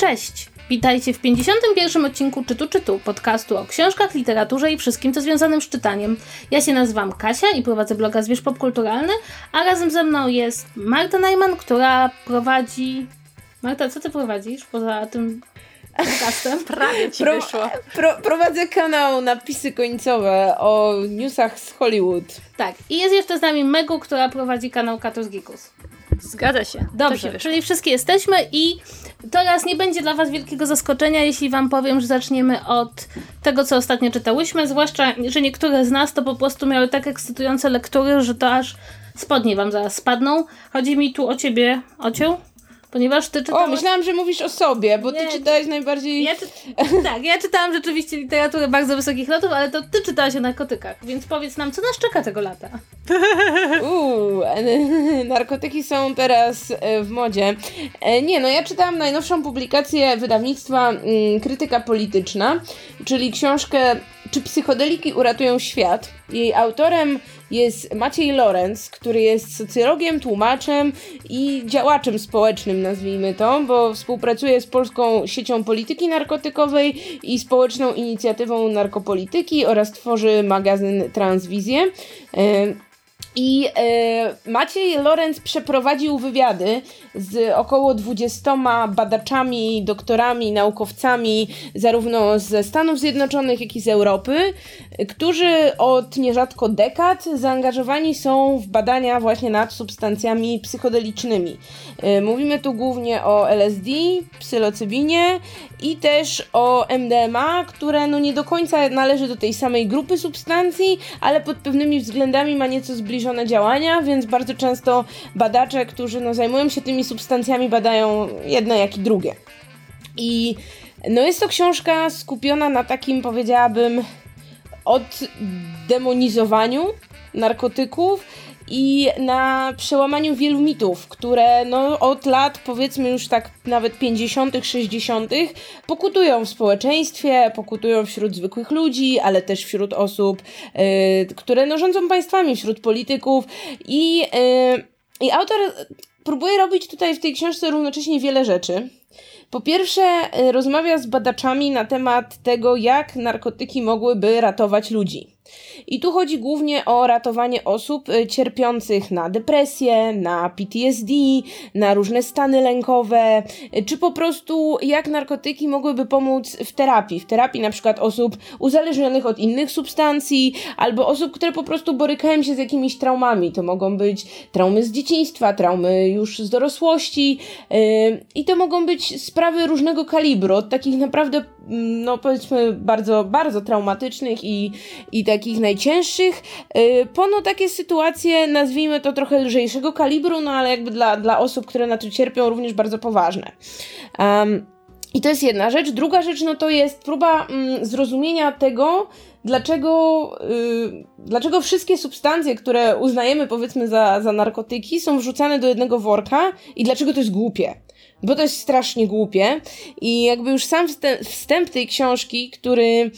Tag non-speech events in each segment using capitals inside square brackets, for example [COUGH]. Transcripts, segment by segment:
Cześć! Witajcie w 51. odcinku Czytu Czytu, podcastu o książkach, literaturze i wszystkim, co związanym z czytaniem. Ja się nazywam Kasia i prowadzę bloga Zwierz Popkulturalny, a razem ze mną jest Marta Najman, która prowadzi... Marta, co ty prowadzisz poza tym podcastem? [LAUGHS] Prawie ci Pro- wyszło. Pro, prowadzę kanał Napisy Końcowe o newsach z Hollywood. Tak, i jest jeszcze z nami Megu, która prowadzi kanał Katus Gikus. Zgadza się. Dobrze, czyli wszystkie jesteśmy i teraz nie będzie dla Was wielkiego zaskoczenia, jeśli Wam powiem, że zaczniemy od tego, co ostatnio czytałyśmy, zwłaszcza, że niektóre z nas to po prostu miały tak ekscytujące lektury, że to aż spodnie Wam zaraz spadną. Chodzi mi tu o Ciebie, Ocią, ponieważ Ty O, czytałaś... myślałam, że mówisz o sobie, bo ty Nie. czytałeś najbardziej... Ja czy... Tak, ja czytałam rzeczywiście literaturę bardzo wysokich lotów, ale to Ty czytałaś o narkotykach, więc powiedz nam, co nas czeka tego lata. [LAUGHS] Uuu, [LAUGHS] narkotyki są teraz e, w modzie. E, Nie, no ja czytałam najnowszą publikację wydawnictwa mm, Krytyka Polityczna, czyli książkę Czy psychodeliki uratują świat? Jej autorem jest Maciej Lorenz, który jest socjologiem, tłumaczem i działaczem społecznym, nazwijmy to, bo współpracuje z Polską Siecią Polityki Narkotykowej i Społeczną Inicjatywą Narkopolityki oraz tworzy magazyn Transwizję. E, I e, Maciej Lorenz przeprowadził wywiady z około 20 badaczami, doktorami, naukowcami, zarówno ze Stanów Zjednoczonych, jak i z Europy, którzy od nierzadko dekad zaangażowani są w badania właśnie nad substancjami psychodelicznymi. E, mówimy tu głównie o LSD, psylocybinie i też o MDMA, które no nie do końca należy do tej samej grupy substancji, ale pod pewnymi względami ma nieco zbliżone działania, więc bardzo często badacze, którzy no, zajmują się tymi substancjami, badają jedne jak i drugie. I no jest to książka skupiona na takim, powiedziałabym, oddemonizowaniu narkotyków i na przełamaniu wielu mitów, które no, od lat, powiedzmy już tak nawet 50., 60., pokutują w społeczeństwie, pokutują wśród zwykłych ludzi, ale też wśród osób, y, które no, rządzą państwami, wśród polityków i, y, i autor próbuje robić tutaj w tej książce równocześnie wiele rzeczy. Po pierwsze, y, rozmawia z badaczami na temat tego, jak narkotyki mogłyby ratować ludzi. I tu chodzi głównie o ratowanie osób y, cierpiących na depresję, na PTSD, na różne stany lękowe, y, czy po prostu jak narkotyki mogłyby pomóc w terapii. W terapii na przykład osób uzależnionych od innych substancji, albo osób, które po prostu borykają się z jakimiś traumami. To mogą być traumy z dzieciństwa, traumy już z dorosłości yy, i to mogą być sprawy różnego kalibru, od takich naprawdę, no powiedzmy, bardzo, bardzo traumatycznych i, i takich najcięższych, yy, pono takie sytuacje, nazwijmy to trochę lżejszego kalibru, no ale jakby dla, dla osób, które na to cierpią, również bardzo poważne. Um, i to jest jedna rzecz. Druga rzecz, no to jest próba mm, zrozumienia tego, dlaczego, y, dlaczego wszystkie substancje, które uznajemy powiedzmy za, za narkotyki, są wrzucane do jednego worka i dlaczego to jest głupie. Bo to jest strasznie głupie. I jakby już sam wstęp, wstęp tej książki, który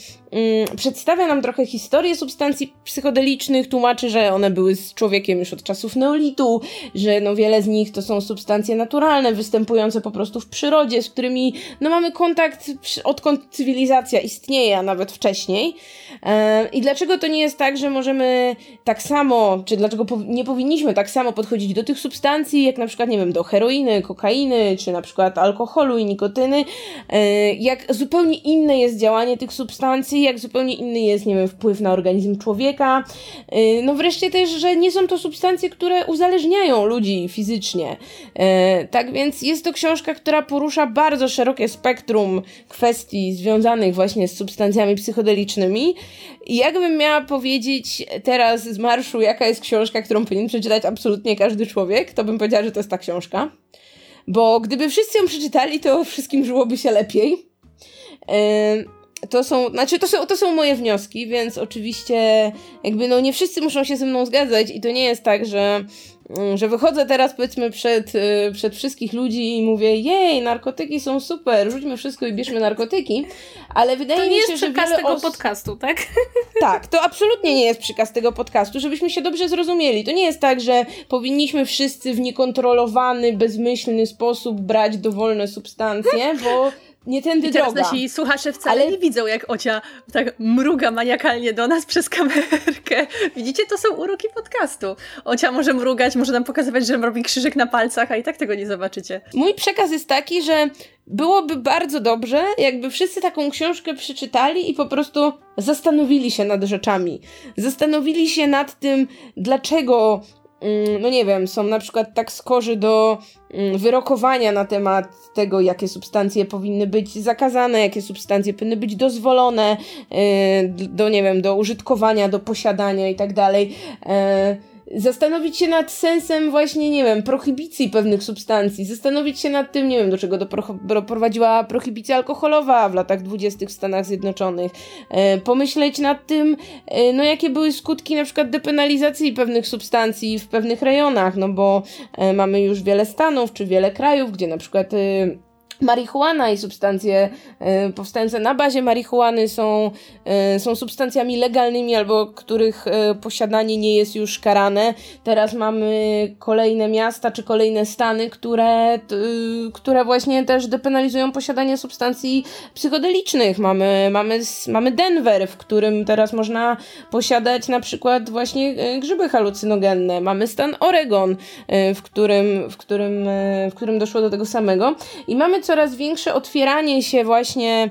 przedstawia nam trochę historię substancji psychodelicznych, tłumaczy, że one były z człowiekiem już od czasów neolitu, że no wiele z nich to są substancje naturalne, występujące po prostu w przyrodzie, z którymi no mamy kontakt odkąd cywilizacja istnieje, a nawet wcześniej. E, I dlaczego to nie jest tak, że możemy tak samo, czy dlaczego nie powinniśmy tak samo podchodzić do tych substancji, jak na przykład, nie wiem, do heroiny, kokainy, czy na przykład alkoholu i nikotyny, e, jak zupełnie inne jest działanie tych substancji, jak zupełnie inny jest, nie wiem, wpływ na organizm człowieka. E, No wreszcie też, że nie są to substancje, które uzależniają ludzi fizycznie. E, Tak więc jest to książka, która porusza bardzo szerokie spektrum kwestii związanych właśnie z substancjami psychodelicznymi. I jakbym miała powiedzieć teraz z marszu, jaka jest książka, którą powinien przeczytać absolutnie każdy człowiek, to bym powiedziała, że to jest ta książka. Bo gdyby wszyscy ją przeczytali, to wszystkim żyłoby się lepiej. Yy, to są, znaczy to są, to są moje wnioski, więc oczywiście jakby no nie wszyscy muszą się ze mną zgadzać i to nie jest tak, że Mm, że wychodzę teraz powiedzmy przed, y, przed wszystkich ludzi i mówię, jej, narkotyki są super, rzućmy wszystko i bierzmy narkotyki, ale wydaje to mi się, że To nie jest przykaz tego podcastu, tak? Tak, to absolutnie nie jest przykaz tego podcastu, żebyśmy się dobrze zrozumieli. To nie jest tak, że powinniśmy wszyscy w niekontrolowany, bezmyślny sposób brać dowolne substancje, bo nie tędy I teraz droga. nasi słuchacze wcale Ale... nie widzą, jak Ocia tak mruga maniakalnie do nas [LAUGHS] przez kamerkę. Widzicie, to są uroki podcastu. Ocia może mrugać, może nam pokazywać, że robi krzyżyk na palcach, a i tak tego nie zobaczycie. Mój przekaz jest taki, że byłoby bardzo dobrze, jakby wszyscy taką książkę przeczytali i po prostu zastanowili się nad rzeczami. Zastanowili się nad tym, dlaczego no nie wiem, są na przykład tak skorzy do mm, wyrokowania na temat tego, jakie substancje powinny być zakazane, jakie substancje powinny być dozwolone y, do, nie wiem, do użytkowania, do posiadania i tak dalej. Zastanowić się nad sensem właśnie, nie wiem, prohibicji pewnych substancji, zastanowić się nad tym, nie wiem, do czego doprowadziła prohibicja alkoholowa w latach dwudziestych w Stanach Zjednoczonych, e, pomyśleć nad tym, e, no jakie były skutki na przykład depenalizacji pewnych substancji w pewnych rejonach, no bo e, mamy już wiele stanów czy wiele krajów, gdzie na przykład e, marihuana i substancje y, powstające na bazie marihuany są, y, są substancjami legalnymi albo których y, posiadanie nie jest już karane. Teraz mamy kolejne miasta czy kolejne stany, które, które właśnie też depenalizują posiadanie substancji psychodelicznych. Mamy, mamy, mamy Denver, w którym teraz można posiadać na przykład właśnie grzyby halucynogenne. Mamy stan Oregon, w którym, w którym, w którym doszło do tego samego. I mamy coraz większe otwieranie się właśnie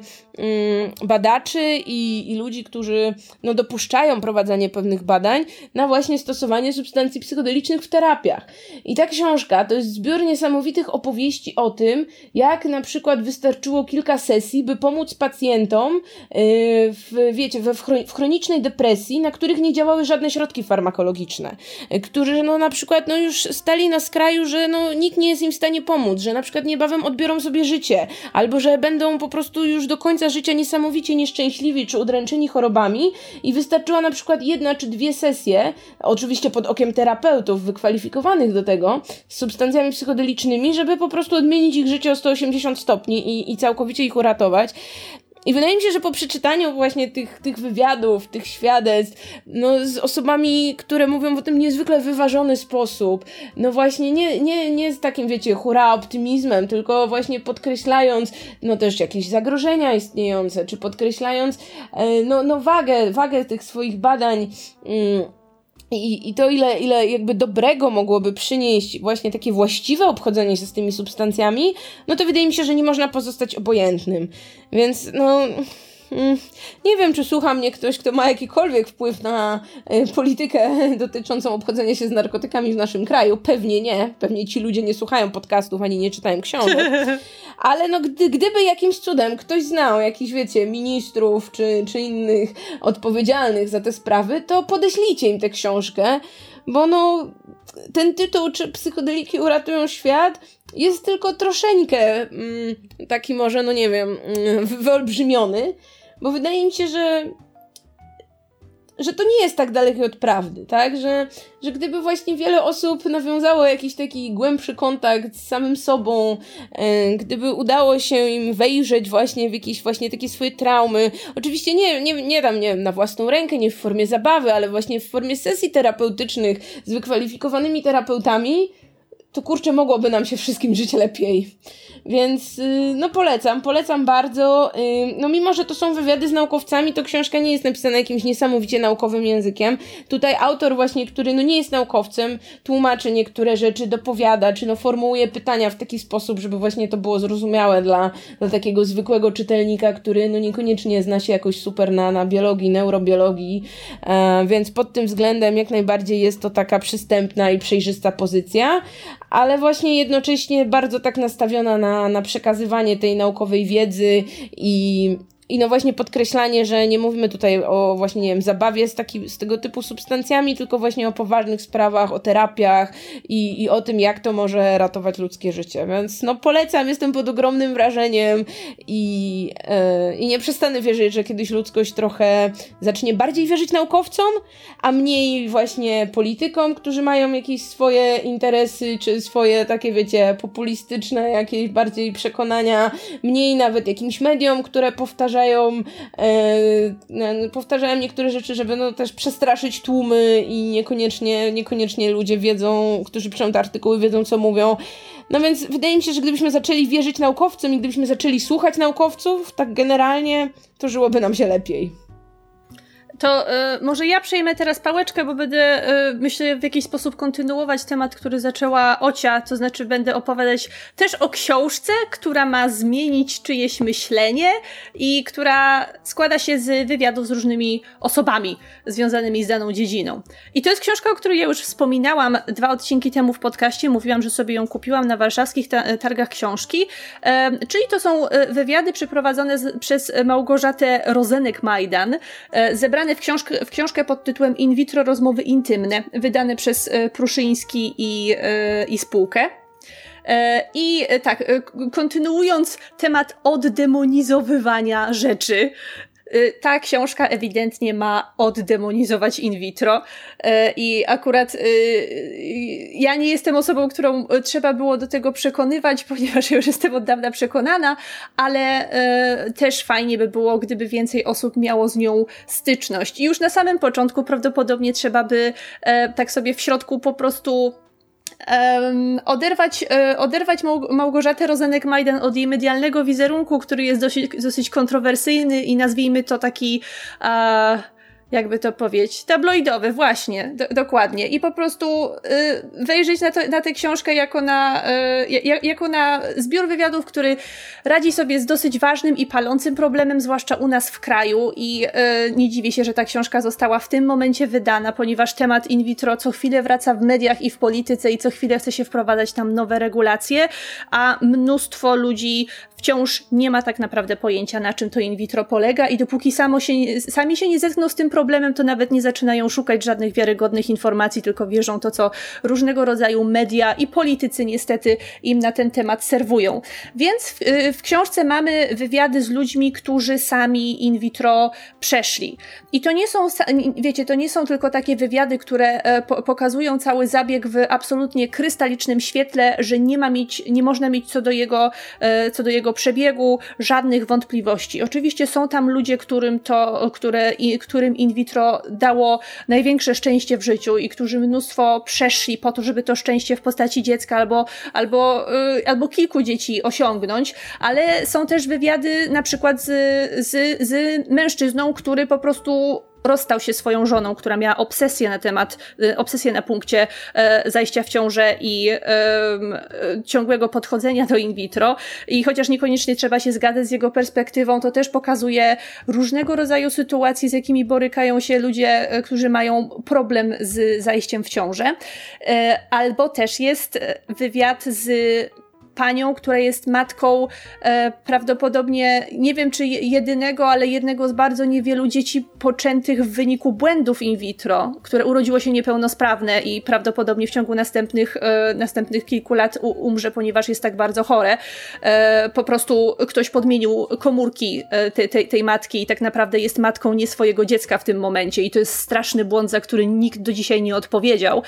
badaczy i, i ludzi, którzy no, dopuszczają prowadzenie pewnych badań na właśnie stosowanie substancji psychodelicznych w terapiach. I ta książka to jest zbiór niesamowitych opowieści o tym, jak na przykład wystarczyło kilka sesji, by pomóc pacjentom yy, w, wiecie, w chronicznej depresji, na których nie działały żadne środki farmakologiczne, yy, którzy no, na przykład no, już stali na skraju, że no, nikt nie jest im w stanie pomóc, że na przykład niebawem odbiorą sobie życie, albo że będą po prostu już do końca końca życia niesamowicie nieszczęśliwi czy udręczeni chorobami i wystarczyła na przykład jedna czy dwie sesje, oczywiście pod okiem terapeutów wykwalifikowanych do tego, z substancjami psychodelicznymi, żeby po prostu odmienić ich życie o 180 stopni i, i całkowicie ich uratować. I wydaje mi się, że po przeczytaniu właśnie tych, tych wywiadów, tych świadectw, no z osobami, które mówią w tym niezwykle wyważony sposób, no właśnie nie, nie, nie z takim, wiecie, hura optymizmem, tylko właśnie podkreślając, no też jakieś zagrożenia istniejące, czy podkreślając, e, no, no wagę, wagę tych swoich badań, mm, i, I to, ile, ile jakby dobrego mogłoby przynieść właśnie takie właściwe obchodzenie się z tymi substancjami, no to wydaje mi się, że nie można pozostać obojętnym. Więc, no. Mm, nie wiem, czy słucha mnie ktoś, kto ma jakikolwiek wpływ na y, politykę [LAUGHS] dotyczącą obchodzenia się z narkotykami w naszym kraju. Pewnie nie. Pewnie ci ludzie nie słuchają podcastów ani nie czytają książek. [LAUGHS] Ale no, gdy, gdyby jakimś cudem ktoś znał jakichś, wiecie, ministrów czy, czy innych odpowiedzialnych za te sprawy, to podeślijcie im tę książkę, bo no, ten tytuł, czy psychodeliki uratują świat, jest tylko troszeczkę mm, taki może, no nie wiem, mm, wyolbrzymiony, bo wydaje mi się, że że to nie jest tak dalekie od prawdy, tak? Że, że gdyby właśnie wiele osób nawiązało jakiś taki głębszy kontakt z samym sobą, e, gdyby udało się im wejrzeć właśnie w jakieś właśnie takie swoje traumy, oczywiście nie, nie, nie tam, nie na własną rękę, nie w formie zabawy, ale właśnie w formie sesji terapeutycznych z wykwalifikowanymi terapeutami, to kurczę, mogłoby nam się wszystkim żyć lepiej. Więc y, no polecam, polecam bardzo. Y, no mimo, że to są wywiady z naukowcami, to książka nie jest napisana jakimś niesamowicie naukowym językiem. Tutaj autor właśnie, który no nie jest naukowcem, tłumaczy niektóre rzeczy, dopowiada, czy no formułuje pytania w taki sposób, żeby właśnie to było zrozumiałe dla, dla takiego zwykłego czytelnika, który no niekoniecznie zna się jakoś super na, na biologii, neurobiologii, e, więc pod tym względem jak najbardziej jest to taka przystępna i przejrzysta pozycja, ale właśnie jednocześnie bardzo tak nastawiona na, na przekazywanie tej naukowej wiedzy i, I no właśnie podkreślanie, że nie mówimy tutaj o właśnie, nie wiem, zabawie z, taki, z tego typu substancjami, tylko właśnie o poważnych sprawach, o terapiach i, i o tym, jak to może ratować ludzkie życie. Więc no polecam, jestem pod ogromnym wrażeniem i, yy, i nie przestanę wierzyć, że kiedyś ludzkość trochę zacznie bardziej wierzyć naukowcom, a mniej właśnie politykom, którzy mają jakieś swoje interesy, czy swoje takie, wiecie, populistyczne jakieś bardziej przekonania, mniej nawet jakimś mediom, które powtarzają e, powtarzają niektóre rzeczy, żeby no też przestraszyć tłumy i niekoniecznie, niekoniecznie ludzie wiedzą, którzy piszą te artykuły, wiedzą co mówią. No więc wydaje mi się, że gdybyśmy zaczęli wierzyć naukowcom i gdybyśmy zaczęli słuchać naukowców, tak generalnie, to żyłoby nam się lepiej to y, może ja przejmę teraz pałeczkę, bo będę, y, myślę, w jakiś sposób kontynuować temat, który zaczęła Ocia, to znaczy będę opowiadać też o książce, która ma zmienić czyjeś myślenie i która składa się z wywiadów z różnymi osobami związanymi z daną dziedziną. I to jest książka, o której ja już wspominałam dwa odcinki temu w podcaście, mówiłam, że sobie ją kupiłam na warszawskich targach książki, y, czyli to są wywiady przeprowadzone z, przez Małgorzatę Rozenek-Majdan, zebrane w, książkę, w książkę pod tytułem In vitro rozmowy intymne, wydane przez e, Pruszyński i, e, i spółkę. E, I tak, kontynuując temat oddemonizowywania rzeczy, ta książka ewidentnie ma oddemonizować in vitro y, i akurat y, ja nie jestem osobą, którą trzeba było do tego przekonywać, [LAUGHS] ponieważ już jestem od dawna przekonana, ale też fajnie by było, gdyby więcej osób miało z nią styczność. I już na samym początku prawdopodobnie trzeba by tak sobie w środku po prostu um, oderwać, um, oderwać Małgorzatę Rozenek-Majdan od jej medialnego wizerunku, który jest dosyć, dosyć kontrowersyjny i nazwijmy to taki uh, jakby to powiedzieć, tabloidowy, właśnie, do, dokładnie. I po prostu y, wejrzeć na, to, na tę książkę jako na, y, jako na zbiór wywiadów, który radzi sobie z dosyć ważnym i palącym problemem, zwłaszcza u nas w kraju. I y, nie dziwię się, że ta książka została w tym momencie wydana, ponieważ temat in vitro co chwilę wraca w mediach i w polityce i co chwilę chce się wprowadzać tam nowe regulacje, a mnóstwo ludzi wciąż nie ma tak naprawdę pojęcia, na czym to in vitro polega i dopóki samo się, sami się nie zetkną z tym problemem, to nawet nie zaczynają szukać żadnych wiarygodnych informacji, tylko wierzą to, co różnego rodzaju media i politycy niestety im na ten temat serwują. Więc w, w książce mamy wywiady z ludźmi, którzy sami in vitro przeszli. I to nie są, wiecie, to nie są tylko takie wywiady, które e, po, pokazują cały zabieg w absolutnie krystalicznym świetle, że nie ma mieć, nie można mieć co do jego, e, co do jego przebiegu żadnych wątpliwości. Oczywiście są tam ludzie, którym to, które, którym in vitro dało największe szczęście w życiu i którzy mnóstwo przeszli po to, żeby to szczęście w postaci dziecka albo, albo, yy, albo kilku dzieci osiągnąć, ale są też wywiady na przykład z, z, z mężczyzną, który po prostu rozstał się swoją żoną, która miała obsesję na temat, y, obsesję na punkcie e, zajścia w ciążę i e, ciągłego podchodzenia do in vitro. I chociaż niekoniecznie trzeba się zgadzać z jego perspektywą, to też pokazuje różnego rodzaju sytuacje, z jakimi borykają się ludzie, e, którzy mają problem z zajściem w ciążę. Albo też jest wywiad z panią, która jest matką e, prawdopodobnie, nie wiem czy jedynego, ale jednego z bardzo niewielu dzieci poczętych w wyniku błędów in vitro, które urodziło się niepełnosprawne i prawdopodobnie w ciągu następnych, e, następnych kilku lat umrze, ponieważ jest tak bardzo chore. E, po prostu ktoś podmienił komórki e, te, te, tej matki i tak naprawdę jest matką nie swojego dziecka w tym momencie i to jest straszny błąd, za który nikt do dzisiaj nie odpowiedział.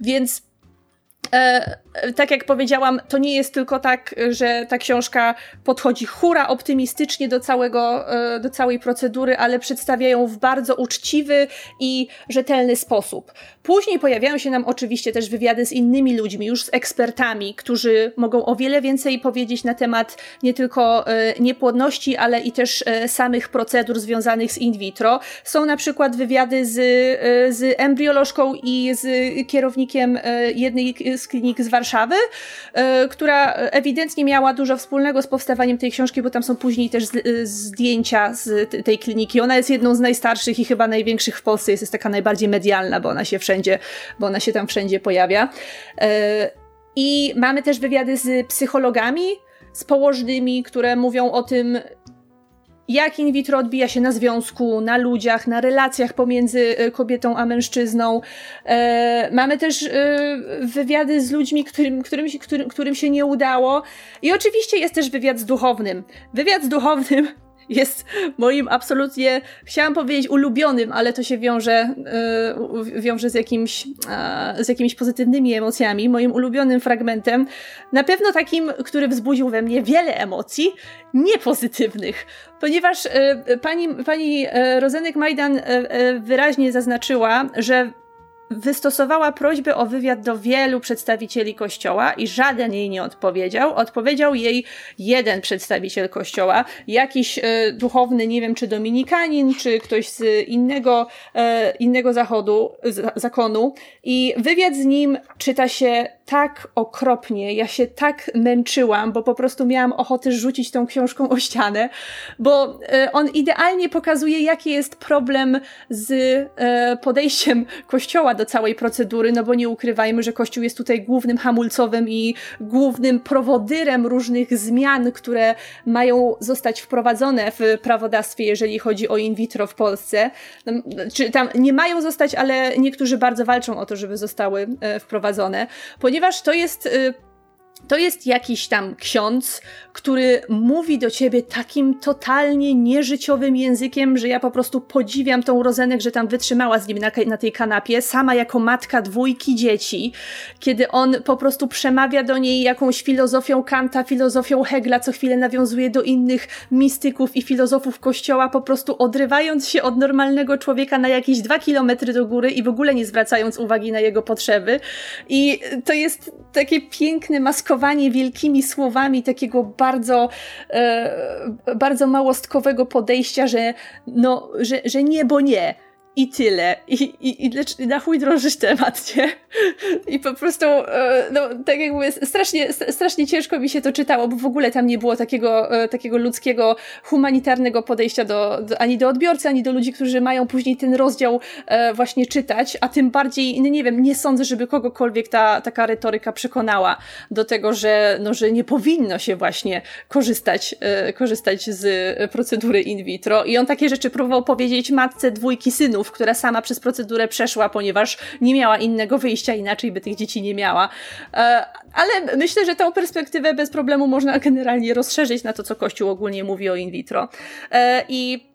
Więc E, tak jak powiedziałam, to nie jest tylko tak, że ta książka podchodzi hura optymistycznie do, całego, e, do całej procedury, ale przedstawia ją w bardzo uczciwy i rzetelny sposób. Później pojawiają się nam oczywiście też wywiady z innymi ludźmi, już z ekspertami, którzy mogą o wiele więcej powiedzieć na temat nie tylko e, niepłodności, ale i też samych procedur związanych z in vitro. Są na przykład wywiady z, z embriolożką i z kierownikiem jednej z klinik z Warszawy, e, która ewidentnie miała dużo wspólnego z powstawaniem tej książki, bo tam są później też e, zdjęcia z tej kliniki. Ona jest jedną z najstarszych i chyba największych w Polsce, jest, jest taka najbardziej medialna, bo ona się wszędzie, bo ona się tam wszędzie pojawia. I mamy też wywiady z psychologami, z położnymi, które mówią o tym, jak in vitro odbija się na związku, na ludziach, na relacjach pomiędzy e, kobietą a mężczyzną. E, mamy też e, wywiady z ludźmi, którym, którym, którym, którym się nie udało. I oczywiście jest też wywiad z duchownym. Wywiad z duchownym jest moim absolutnie, chciałam powiedzieć ulubionym, ale to się wiąże, yy, wiąże z, jakimś, yy, z jakimiś pozytywnymi emocjami. Moim ulubionym fragmentem, na pewno takim, który wzbudził we mnie wiele emocji, niepozytywnych, ponieważ yy, pani, pani Rozenek Majdan wyraźnie zaznaczyła, że wystosowała prośbę o wywiad do wielu przedstawicieli kościoła i żaden jej nie odpowiedział. Odpowiedział jej jeden przedstawiciel kościoła, jakiś e, duchowny, nie wiem czy dominikanin, czy ktoś z innego, e, innego zachodu, z, zakonu i wywiad z nim czyta się tak okropnie, ja się tak męczyłam, bo po prostu miałam ochotę rzucić tą książką o ścianę, bo e, on idealnie pokazuje, jaki jest problem z e, podejściem Kościoła do całej procedury, no bo nie ukrywajmy, że Kościół jest tutaj głównym hamulcowym i głównym prowodyrem różnych zmian, które mają zostać wprowadzone w prawodawstwie, jeżeli chodzi o in vitro w Polsce. No, czy tam nie mają zostać, ale niektórzy bardzo walczą o to, żeby zostały e, wprowadzone, ponieważ ponieważ to jest y, to jest jakiś tam ksiądz, który mówi do ciebie takim totalnie nieżyciowym językiem, że ja po prostu podziwiam tą Rozenek, że tam wytrzymała z nim na, na, tej kanapie, sama jako matka dwójki dzieci, kiedy on po prostu przemawia do niej jakąś filozofią Kanta, filozofią Hegla, co chwilę nawiązuje do innych mistyków i filozofów kościoła, po prostu odrywając się od normalnego człowieka na jakieś dwa kilometry do góry i w ogóle nie zwracając uwagi na jego potrzeby. I to jest takie piękne maskowanie wielkimi słowami takiego bardzo, e, bardzo małostkowego podejścia, że no, że, że nie, bo nie i tyle. I, i, i na chuj drążysz temat, nie? I po prostu, e, no, tak jak mówię, strasznie, strasznie ciężko mi się to czytało, bo w ogóle tam nie było takiego, e, takiego ludzkiego, humanitarnego podejścia do, do, ani do odbiorcy, ani do ludzi, którzy mają później ten rozdział e, właśnie czytać, a tym bardziej, no nie wiem, nie sądzę, żeby kogokolwiek ta taka retoryka przekonała do tego, że, no, że nie powinno się właśnie korzystać, korzystać z procedury in vitro. I on takie rzeczy próbował powiedzieć matce dwójki synów, która sama przez procedurę przeszła, ponieważ nie miała innego wyjścia, inaczej by tych dzieci nie miała. E, ale myślę, że tą perspektywę bez problemu można generalnie rozszerzyć na to, co Kościół ogólnie mówi o in vitro. E, I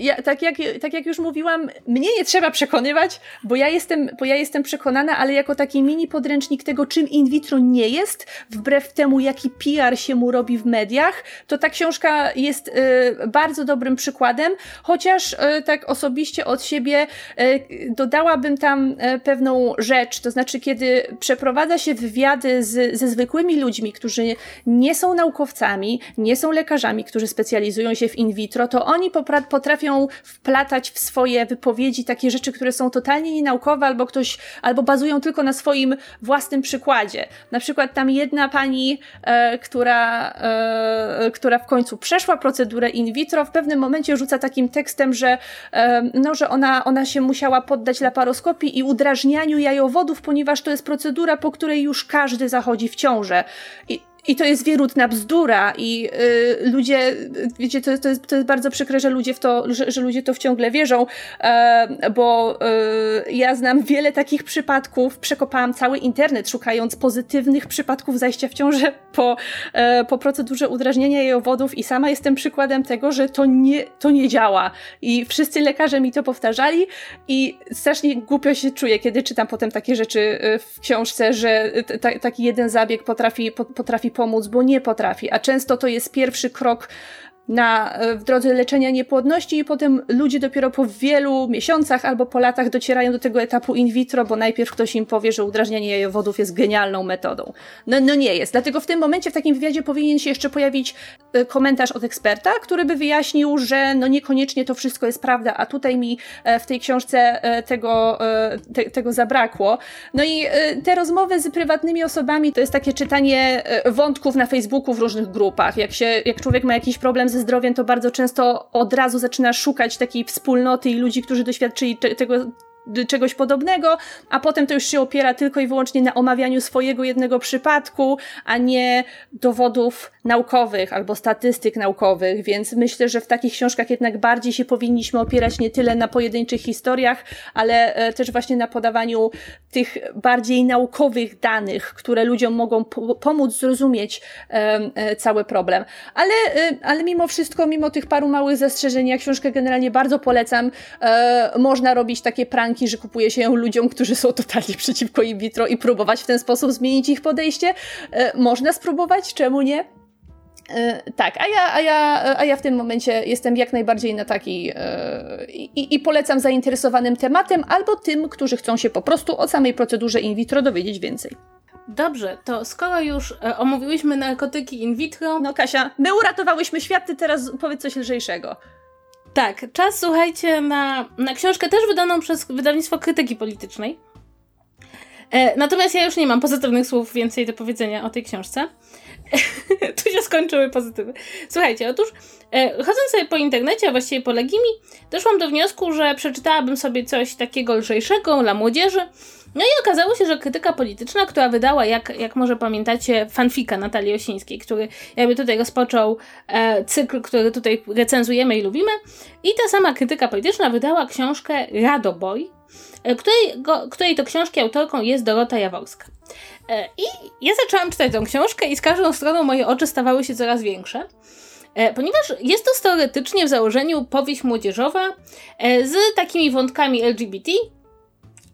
ja, tak, jak, tak jak już mówiłam, mnie nie trzeba przekonywać, bo ja, jestem, bo ja jestem przekonana, ale jako taki mini podręcznik tego, czym in vitro nie jest, wbrew temu, jaki PR się mu robi w mediach, to ta książka jest y, bardzo dobrym przykładem, chociaż y, tak osobiście od siebie y, dodałabym tam pewną rzecz, to znaczy, kiedy przeprowadza się wywiady z, ze zwykłymi ludźmi, którzy nie są naukowcami, nie są lekarzami, którzy specjalizują się w in vitro, to oni potrafią potrafią wplatać w swoje wypowiedzi takie rzeczy, które są totalnie nienaukowe, albo ktoś, albo bazują tylko na swoim własnym przykładzie. Na przykład tam jedna pani, e, która, e, która w końcu przeszła procedurę in vitro, w pewnym momencie rzuca takim tekstem, że, e, no, że ona, ona się musiała poddać laparoskopii i udrażnianiu jajowodów, ponieważ to jest procedura, po której już każdy zachodzi w ciążę. I i to jest wierutna bzdura i y, ludzie, wiecie, to, to, jest, to jest bardzo przykre, że ludzie w to, że, że ludzie to wciągle wierzą, e, bo y, ja znam wiele takich przypadków, przekopałam cały internet szukając pozytywnych przypadków zajścia w ciążę po, e, po procedurze udrażniania jajowodów i sama jestem przykładem tego, że to nie, to nie działa. I wszyscy lekarze mi to powtarzali i strasznie głupio się czuję, kiedy czytam potem takie rzeczy y, w książce, że taki jeden zabieg potrafi, potrafi pomóc, bo nie potrafi, a często to jest pierwszy krok na, e, w drodze leczenia niepłodności i potem ludzie dopiero po wielu miesiącach albo po latach docierają do tego etapu in vitro, bo najpierw ktoś im powie, że udrażnianie jajowodów jest genialną metodą. No, no nie jest. Dlatego w tym momencie w takim wywiadzie powinien się jeszcze pojawić e, komentarz od eksperta, który by wyjaśnił, że no niekoniecznie to wszystko jest prawda, a tutaj mi e, w tej książce tego, te, tego zabrakło. No i te rozmowy z prywatnymi osobami to jest takie czytanie wątków na Facebooku w różnych grupach. Jak się, jak człowiek ma jakiś problem ze zdrowiem, to bardzo często od razu zaczyna szukać takiej wspólnoty i ludzi, którzy doświadczyli tego czegoś podobnego, a potem to już się opiera tylko i wyłącznie na omawianiu swojego jednego przypadku, a nie dowodów naukowych albo statystyk naukowych, więc myślę, że w takich książkach jednak bardziej się powinniśmy opierać nie tyle na pojedynczych historiach, ale e, też właśnie na podawaniu tych bardziej naukowych danych, które ludziom mogą po pomóc zrozumieć e, cały problem. Ale, e, ale mimo wszystko, mimo tych paru małych zastrzeżeń, ja książkę generalnie bardzo polecam. Można robić takie pranki, że kupuje się ją ludziom, którzy są totalnie przeciwko in vitro i próbować w ten sposób zmienić ich podejście. E, można spróbować, czemu nie? E, tak, a ja, a, ja, a ja w tym momencie jestem jak najbardziej na taki e, i, i polecam zainteresowanym tematem albo tym, którzy chcą się po prostu o samej procedurze in vitro dowiedzieć więcej. Dobrze, to skoro już omówiłyśmy narkotyki in vitro. No, Kasia, my uratowałyśmy świat, ty teraz powiedz coś lżejszego. Tak, czas słuchajcie na, na książkę też wydaną przez wydawnictwo krytyki politycznej. E, natomiast ja już nie mam pozytywnych słów więcej do powiedzenia o tej książce. [LAUGHS] tu się skończyły pozytywy. Słuchajcie, otóż e, chodząc sobie po internecie, a właściwie po Legimi, doszłam do wniosku, że przeczytałabym sobie coś takiego lżejszego dla młodzieży. No i okazało się, że krytyka polityczna, która wydała, jak, jak może pamiętacie, fanfika Natalii Osińskiej, który jakby tutaj rozpoczął e, cykl, który tutaj recenzujemy i lubimy. I ta sama krytyka polityczna wydała książkę Radoboj, której, go, której to książki autorką jest Dorota Jaworska. E, I ja zaczęłam czytać tą książkę i z każdą stroną moje oczy stawały się coraz większe. E, ponieważ jest to teoretycznie w założeniu powieść młodzieżowa e, z takimi wątkami LGBT,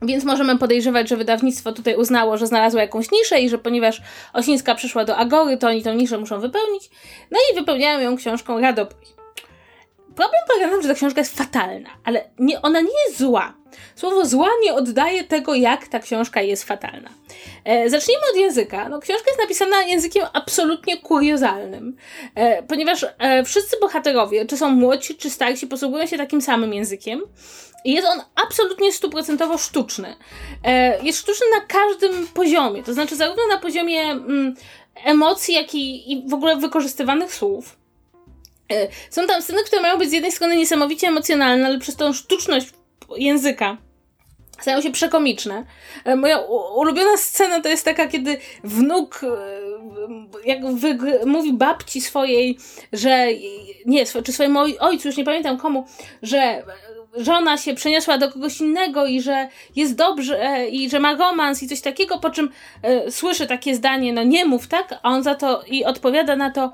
więc możemy podejrzewać, że wydawnictwo tutaj uznało, że znalazło jakąś niszę i że ponieważ Osińska przyszła do Agory, to oni tą niszę muszą wypełnić. No i wypełniają ją książką Radopój. Problem polega na tym, że ta książka jest fatalna, ale nie, ona nie jest zła. Słowo zła nie oddaje tego, jak ta książka jest fatalna. E, zacznijmy od języka. No, książka jest napisana językiem absolutnie kuriozalnym, e, ponieważ e, wszyscy bohaterowie, czy są młodsi, czy starsi, posługują się takim samym językiem. I jest on absolutnie stuprocentowo sztuczny. E, jest sztuczny na każdym poziomie, to znaczy zarówno na poziomie mm, emocji, jak i, i w ogóle wykorzystywanych słów. E, są tam sceny, które mają być z jednej strony niesamowicie emocjonalne, ale przez tą sztuczność języka stają się przekomiczne. E, moja ulubiona scena to jest taka, kiedy wnuk e, jak mówi babci swojej, że nie, czy swojemu ojcu, już nie pamiętam komu, że żona się przeniosła do kogoś innego i że jest dobrze i że ma romans i coś takiego, po czym słyszy takie zdanie, no nie mów, tak? A on za to i odpowiada na to,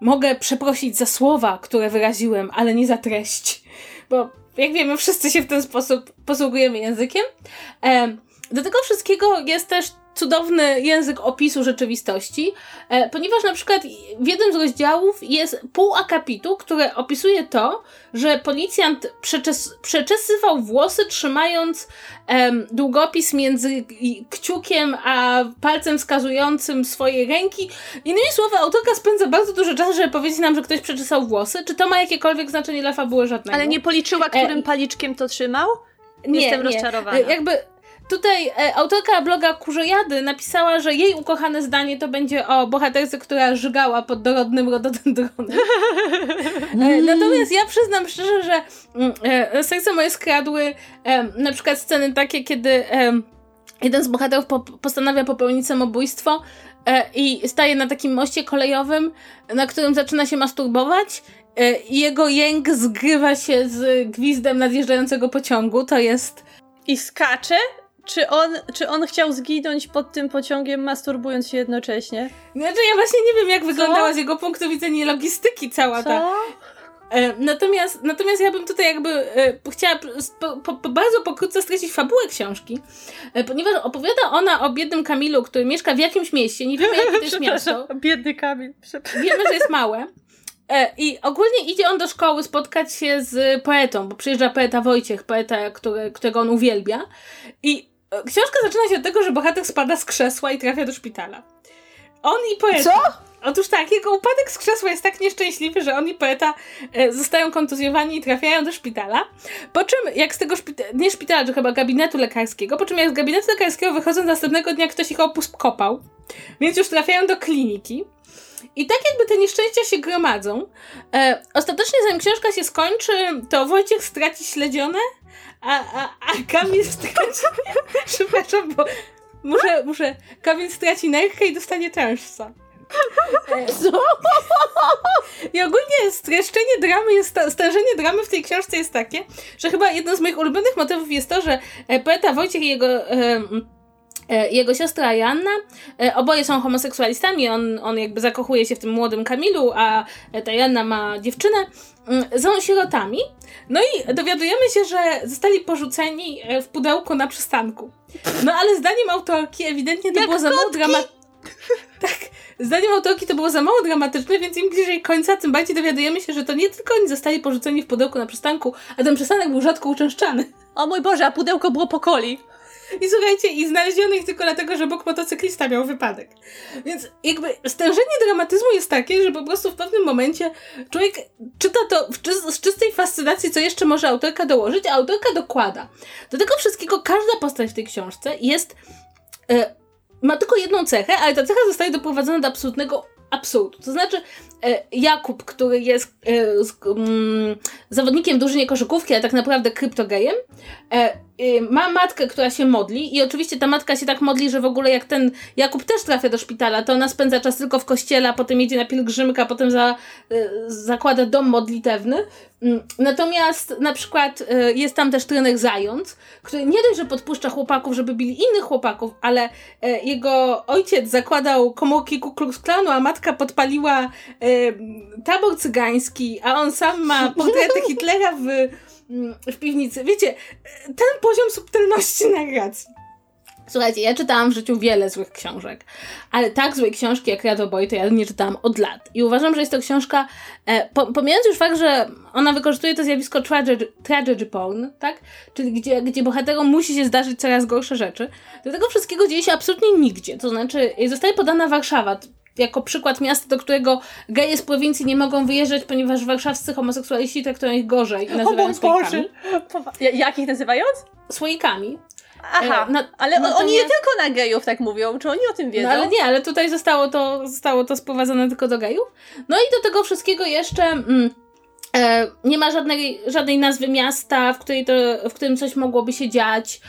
mogę przeprosić za słowa, które wyraziłem, ale nie za treść. Bo jak wiemy, wszyscy się w ten sposób posługujemy językiem. Do tego wszystkiego jest też cudowny język opisu rzeczywistości, e, ponieważ na przykład w jednym z rozdziałów jest pół akapitu, które opisuje to, że policjant przeczes przeczesywał włosy trzymając em, długopis między kciukiem a palcem wskazującym swojej ręki. Innymi słowy, autorka spędza bardzo dużo czasu, żeby powiedzieć nam, że ktoś przeczesał włosy. Czy to ma jakiekolwiek znaczenie dla fabuły żadnego? Ale nie policzyła, którym e, paliczkiem to trzymał? Nie, Jestem nie. rozczarowana. E, jakby Tutaj e, autorka bloga Kurzojady napisała, że jej ukochane zdanie to będzie o bohaterce, która żygała pod dorodnym rododendronem. [LAUGHS] E, natomiast ja przyznam szczerze, że mm, e, serce moje skradły e, na przykład sceny takie, kiedy e, jeden z bohaterów po, postanawia popełnić samobójstwo e, i staje na takim moście kolejowym, na którym zaczyna się masturbować i jego jęk zgrywa się z gwizdem nadjeżdżającego pociągu. To jest i skacze czy on, czy on chciał zginąć pod tym pociągiem, masturbując się jednocześnie? Znaczy, ja właśnie nie wiem, jak Co? wyglądała z jego punktu widzenia logistyki cała Co? ta. E, natomiast, natomiast ja bym tutaj jakby e, chciała po, po, bardzo pokrótce streścić fabułę książki, e, ponieważ opowiada ona o biednym Kamilu, który mieszka w jakimś mieście, nie wiemy jakie to jest [LAUGHS] miasto. [LAUGHS] Biedny Kamil. Wiemy, że jest małe. I ogólnie idzie on do szkoły spotkać się z poetą, bo przyjeżdża poeta Wojciech, poeta, który, którego on uwielbia. I Książka zaczyna się od tego, że bohater spada z krzesła i trafia do szpitala. On i poeta. Co? Otóż tak, jego upadek z krzesła jest tak nieszczęśliwy, że on i poeta e, zostają kontuzjowani i trafiają do szpitala. Po czym, jak z tego szpitala, nie szpitala, to chyba gabinetu lekarskiego, po czym jak z gabinetu lekarskiego wychodzą następnego dnia, ktoś ich opus kopał, więc już trafiają do kliniki. I tak jakby te nieszczęścia się gromadzą. E, ostatecznie, zanim książka się skończy, to Wojciech straci śledzione, a, a, a Kamil straci... [LAUGHS] Przepraszam, bo muszę, muszę... Kamil straci nerkę i dostanie tężca. Co? I ogólnie streszczenie dramy jest, stężenie dramy w tej książce jest takie, że chyba jedno z moich ulubionych motywów jest to, że e, poeta Wojciech i jego e, e, jego siostra Joanna, oboje są homoseksualistami, on, on jakby zakochuje się w tym młodym Kamilu, a ta Joanna ma dziewczynę, mm, są sierotami. No i dowiadujemy się, że zostali porzuceni w pudełku na przystanku. No ale zdaniem autorki ewidentnie to Jak było za mało dramatyczne. [LAUGHS] Tak, zdaniem autorki to było za mało dramatyczne, więc im bliżej końca, tym bardziej dowiadujemy się, że to nie tylko oni zostali porzuceni w pudełku na przystanku, a ten przystanek był rzadko uczęszczany. O mój Boże, a pudełko było po coli. I słuchajcie, i znaleziono ich tylko dlatego, że bok motocyklista miał wypadek. Więc jakby stężenie dramatyzmu jest takie, że po prostu w pewnym momencie człowiek czyta to z czystej fascynacji, co jeszcze może autorka dołożyć, a autorka dokłada. Do tego wszystkiego każda postać w tej książce jest... E, ma tylko jedną cechę, ale ta cecha zostaje doprowadzona do absolutnego absurdu. To znaczy, Jakub, który jest e, z, mm, zawodnikiem drużynie koszykówki, a tak naprawdę kryptogejem, e, e, ma matkę, która się modli i oczywiście ta matka się tak modli, że w ogóle jak ten Jakub też trafia do szpitala, to ona spędza czas tylko w kościele, a potem jedzie na pielgrzymkę, potem za, e, zakłada dom modlitewny. Mm, Natomiast na przykład e, jest tam też trener Zając, który nie dość, że podpuszcza chłopaków, żeby bili innych chłopaków, ale e, jego ojciec zakładał komórki Ku Klux Klanu, a matka podpaliła e, tabor cygański, a on sam ma [LAUGHS] portrety Hitlera w, mm, w piwnicy. Wiecie, ten poziom subtelności [LAUGHS] narracji. Słuchajcie, ja czytałam w życiu wiele złych książek, ale tak złej książki jak Radoboj to ja nie czytałam od lat. I uważam, że jest to książka, e, po, pomijając już fakt, że ona wykorzystuje to zjawisko tragedy, tragedy porn, tak? Czyli gdzie, gdzie bohaterom musi się zdarzyć coraz gorsze rzeczy. Do tego wszystkiego dzieje się absolutnie nigdzie. To znaczy, zostaje podana Warszawa, jako przykład miasta, do którego geje z prowincji nie mogą wyjeżdżać, ponieważ warszawscy homoseksualiści traktują ich gorzej i O nazywają mój słoikami. Boże. Jak ich nazywając? Słoikami. Aha, E, na- ale o- natomiast- oni nie tylko na gejów tak mówią, czy oni o tym wiedzą? No ale nie, ale tutaj zostało to, zostało to sprowadzone tylko do gejów. No i do tego wszystkiego jeszcze mm, e, nie ma żadnej, żadnej nazwy miasta, w, której to, w którym coś mogłoby się dziać.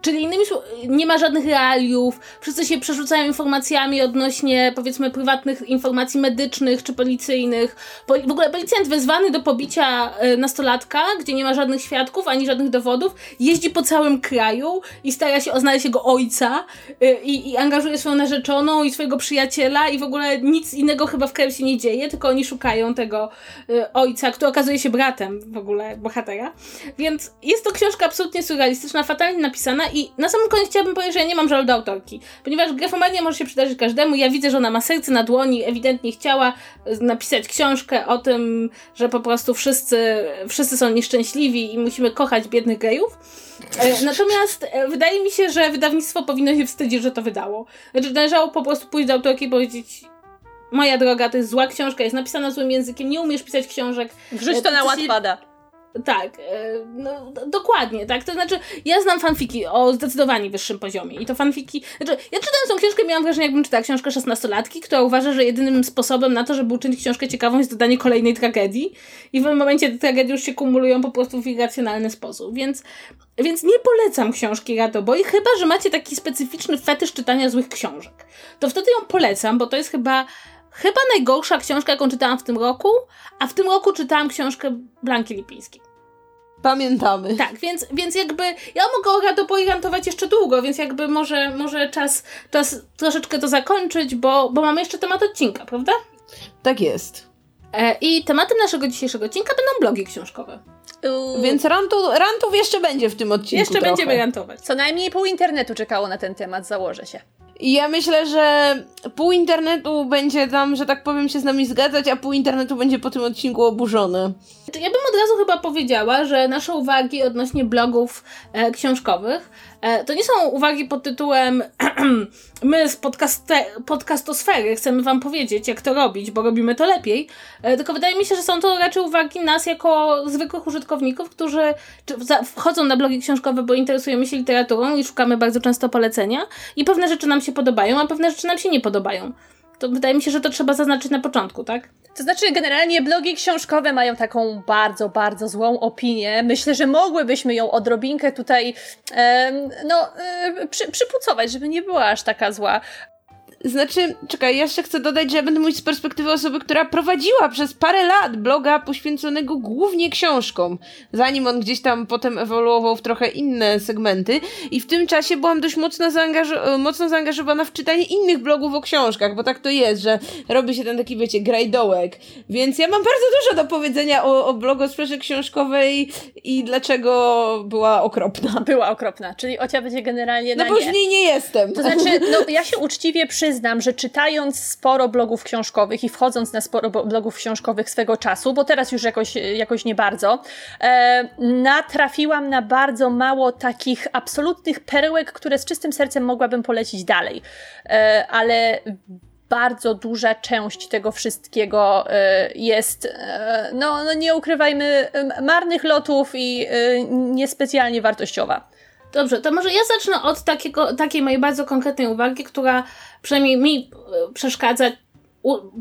Czyli innymi słowy, nie ma żadnych realiów. Wszyscy się przerzucają informacjami odnośnie powiedzmy prywatnych informacji medycznych czy policyjnych. Po, w ogóle policjant wezwany do pobicia e, nastolatka, gdzie nie ma żadnych świadków ani żadnych dowodów, jeździ po całym kraju i stara się znaleźć jego ojca y, i, i angażuje swoją narzeczoną i swojego przyjaciela i w ogóle nic innego chyba w kraju się nie dzieje, tylko oni szukają tego ojca, który okazuje się bratem w ogóle bohatera. Więc jest to książka absolutnie surrealistyczna, fatalnie napisana i na samym koniec chciałabym powiedzieć, że ja nie mam żalu do autorki, ponieważ grafomania może się przydarzyć każdemu. Ja widzę, że ona ma serce na dłoni, ewidentnie chciała y, napisać książkę o tym, że po prostu wszyscy, wszyscy są nieszczęśliwi i musimy kochać biednych gejów. E, Natomiast e, wydaje mi się, że wydawnictwo powinno się wstydzić, że to wydało. Znaczy, należało po prostu pójść do autorki i powiedzieć moja droga, to jest zła książka, jest napisana złym językiem, nie umiesz pisać książek. Wrzuć E, to na to się- łatpada. Tak, e, no, dokładnie, tak. To znaczy, ja znam fanfiki o zdecydowanie wyższym poziomie i to fanfiki. Znaczy, ja czytając tą książkę, miałam wrażenie, jakbym czytała książkę szesnastolatki, która uważa, że jedynym sposobem na to, żeby uczynić książkę ciekawą, jest dodanie kolejnej tragedii. I w pewnym momencie te tragedie już się kumulują po prostu w irracjonalny sposób. Więc, więc nie polecam książki Radoboi, chyba że macie taki specyficzny fetysz czytania złych książek. To wtedy ją polecam, bo to jest chyba. Chyba najgorsza książka, jaką czytałam w tym roku, a w tym roku czytałam książkę Blanki Lipińskiej. Pamiętamy. Tak, więc, więc jakby ja mogę o Radoboi rantować jeszcze długo, więc jakby może, może czas, czas troszeczkę to zakończyć, bo, bo mamy jeszcze temat odcinka, prawda? Tak jest. E, I tematem naszego dzisiejszego odcinka będą blogi książkowe. Uuu, Więc rantu, rantów jeszcze będzie w tym odcinku Jeszcze trochę. będziemy rantować. Co najmniej pół internetu czekało na ten temat, założę się. I ja myślę, że pół internetu będzie tam, że tak powiem, się z nami zgadzać, a pół internetu będzie po tym odcinku oburzony. Znaczy, Ja bym od razu chyba powiedziała, że nasze uwagi odnośnie blogów e, książkowych to nie są uwagi pod tytułem [CLEARS THROAT] my z podcastosfery chcemy wam powiedzieć, jak to robić, bo robimy to lepiej, e, tylko wydaje mi się, że są to raczej uwagi nas jako zwykłych użytkowników, którzy wchodzą na blogi książkowe, bo interesujemy się literaturą i szukamy bardzo często polecenia i pewne rzeczy nam się podobają, a pewne rzeczy nam się nie podobają. To wydaje mi się, że to trzeba zaznaczyć na początku, tak? To znaczy, generalnie blogi książkowe mają taką bardzo, bardzo złą opinię. Myślę, że mogłybyśmy ją odrobinkę tutaj, no, e, przy, przypucować, żeby nie była aż taka zła. Znaczy, czekaj, ja jeszcze chcę dodać, że ja będę mówić z perspektywy osoby, która prowadziła przez parę lat bloga poświęconego głównie książkom, zanim on gdzieś tam potem ewoluował w trochę inne segmenty i w tym czasie byłam dość mocno, mocno zaangażowana w czytanie innych blogów o książkach, bo tak to jest, że robi się ten taki, wiecie, grajdołek, więc ja mam bardzo dużo do powiedzenia o, o blogosferze książkowej i dlaczego była okropna. Była okropna, czyli Ocia będzie generalnie no na bo nie. już nie, nie jestem. To znaczy, no ja się uczciwie przy przyznam, że czytając sporo blogów książkowych i wchodząc na sporo blogów książkowych swego czasu, bo teraz już jakoś, jakoś nie bardzo, e, natrafiłam na bardzo mało takich absolutnych perełek, które z czystym sercem mogłabym polecić dalej. E, ale bardzo duża część tego wszystkiego e, jest, e, no, no nie ukrywajmy, marnych lotów i e, niespecjalnie wartościowa. Dobrze, to może ja zacznę od takiego, takiej mojej bardzo konkretnej uwagi, która przynajmniej mi e, przeszkadza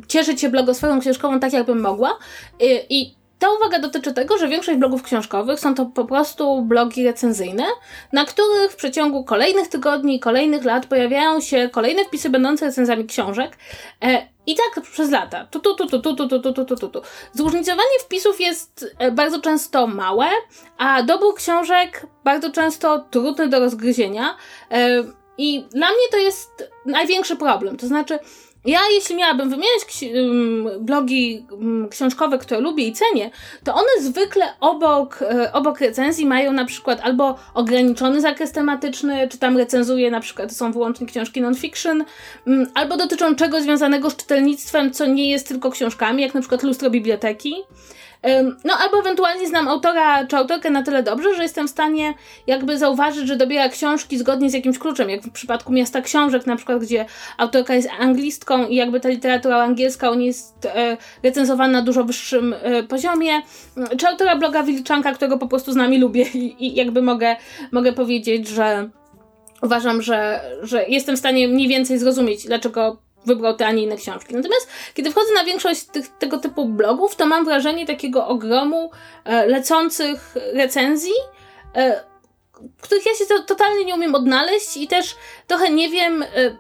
cieszyć się blogosferą książkową tak, jakbym mogła. I, i ta uwaga dotyczy tego, że większość blogów książkowych są to po prostu blogi recenzyjne, na których w przeciągu kolejnych tygodni, kolejnych lat pojawiają się kolejne wpisy będące recenzjami książek. E, I tak przez lata. Tu, tu, tu, tu, tu, tu, tu, tu, tu, tu. Zróżnicowanie wpisów jest bardzo często małe, a dobór książek bardzo często trudny do rozgryzienia. E, I dla mnie to jest największy problem. To znaczy, ja, jeśli miałabym wymieniać blogi książkowe, które lubię i cenię, to one zwykle obok, e, obok recenzji mają na przykład albo ograniczony zakres tematyczny, czy tam recenzuje na przykład, są wyłącznie książki non-fiction, albo dotyczą czegoś związanego z czytelnictwem, co nie jest tylko książkami, jak na przykład lustro biblioteki. No, albo ewentualnie znam autora czy autorkę na tyle dobrze, że jestem w stanie jakby zauważyć, że dobiera książki zgodnie z jakimś kluczem, jak w przypadku Miasta Książek, na przykład, gdzie autorka jest anglistką i jakby ta literatura angielska u niej jest e, recenzowana na dużo wyższym e, poziomie, czy autora bloga Wilczanka, którego po prostu z nami lubię i, jakby mogę, mogę powiedzieć, że uważam, że, że jestem w stanie mniej więcej zrozumieć, dlaczego wybrał te, a nie inne książki. Natomiast kiedy wchodzę na większość tych, tego typu blogów, to mam wrażenie takiego ogromu e, lecących recenzji, e, których ja się to, totalnie nie umiem odnaleźć i też trochę nie wiem, e,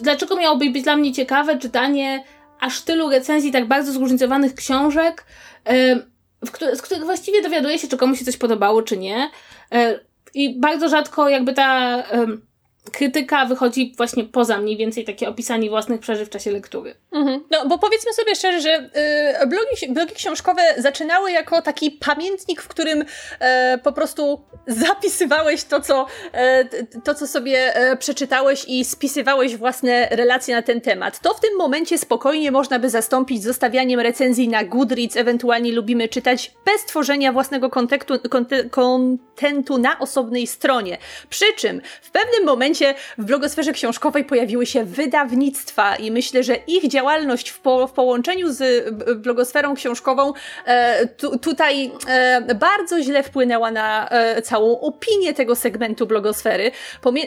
dlaczego miałoby być dla mnie ciekawe czytanie aż tylu recenzji tak bardzo zróżnicowanych książek, e, z których właściwie dowiaduję się, czy komuś się coś podobało, czy nie. E, I bardzo rzadko jakby ta krytyka wychodzi właśnie poza mniej więcej takie opisanie własnych przeżyć w czasie lektury. Mhm. No, bo powiedzmy sobie szczerze, że y, blogi, blogi książkowe zaczynały jako taki pamiętnik, w którym y, po prostu zapisywałeś to, co, y, to, co sobie przeczytałeś i spisywałeś własne relacje na ten temat. To w tym momencie spokojnie można by zastąpić zostawianiem recenzji na Goodreads, ewentualnie lubimy czytać bez tworzenia własnego kontekstu, kontentu na osobnej stronie. Przy czym w pewnym momencie momencie w blogosferze książkowej pojawiły się wydawnictwa i myślę, że ich działalność w, po, w połączeniu z blogosferą książkową e, tu, tutaj e, bardzo źle wpłynęła na e, całą opinię tego segmentu blogosfery,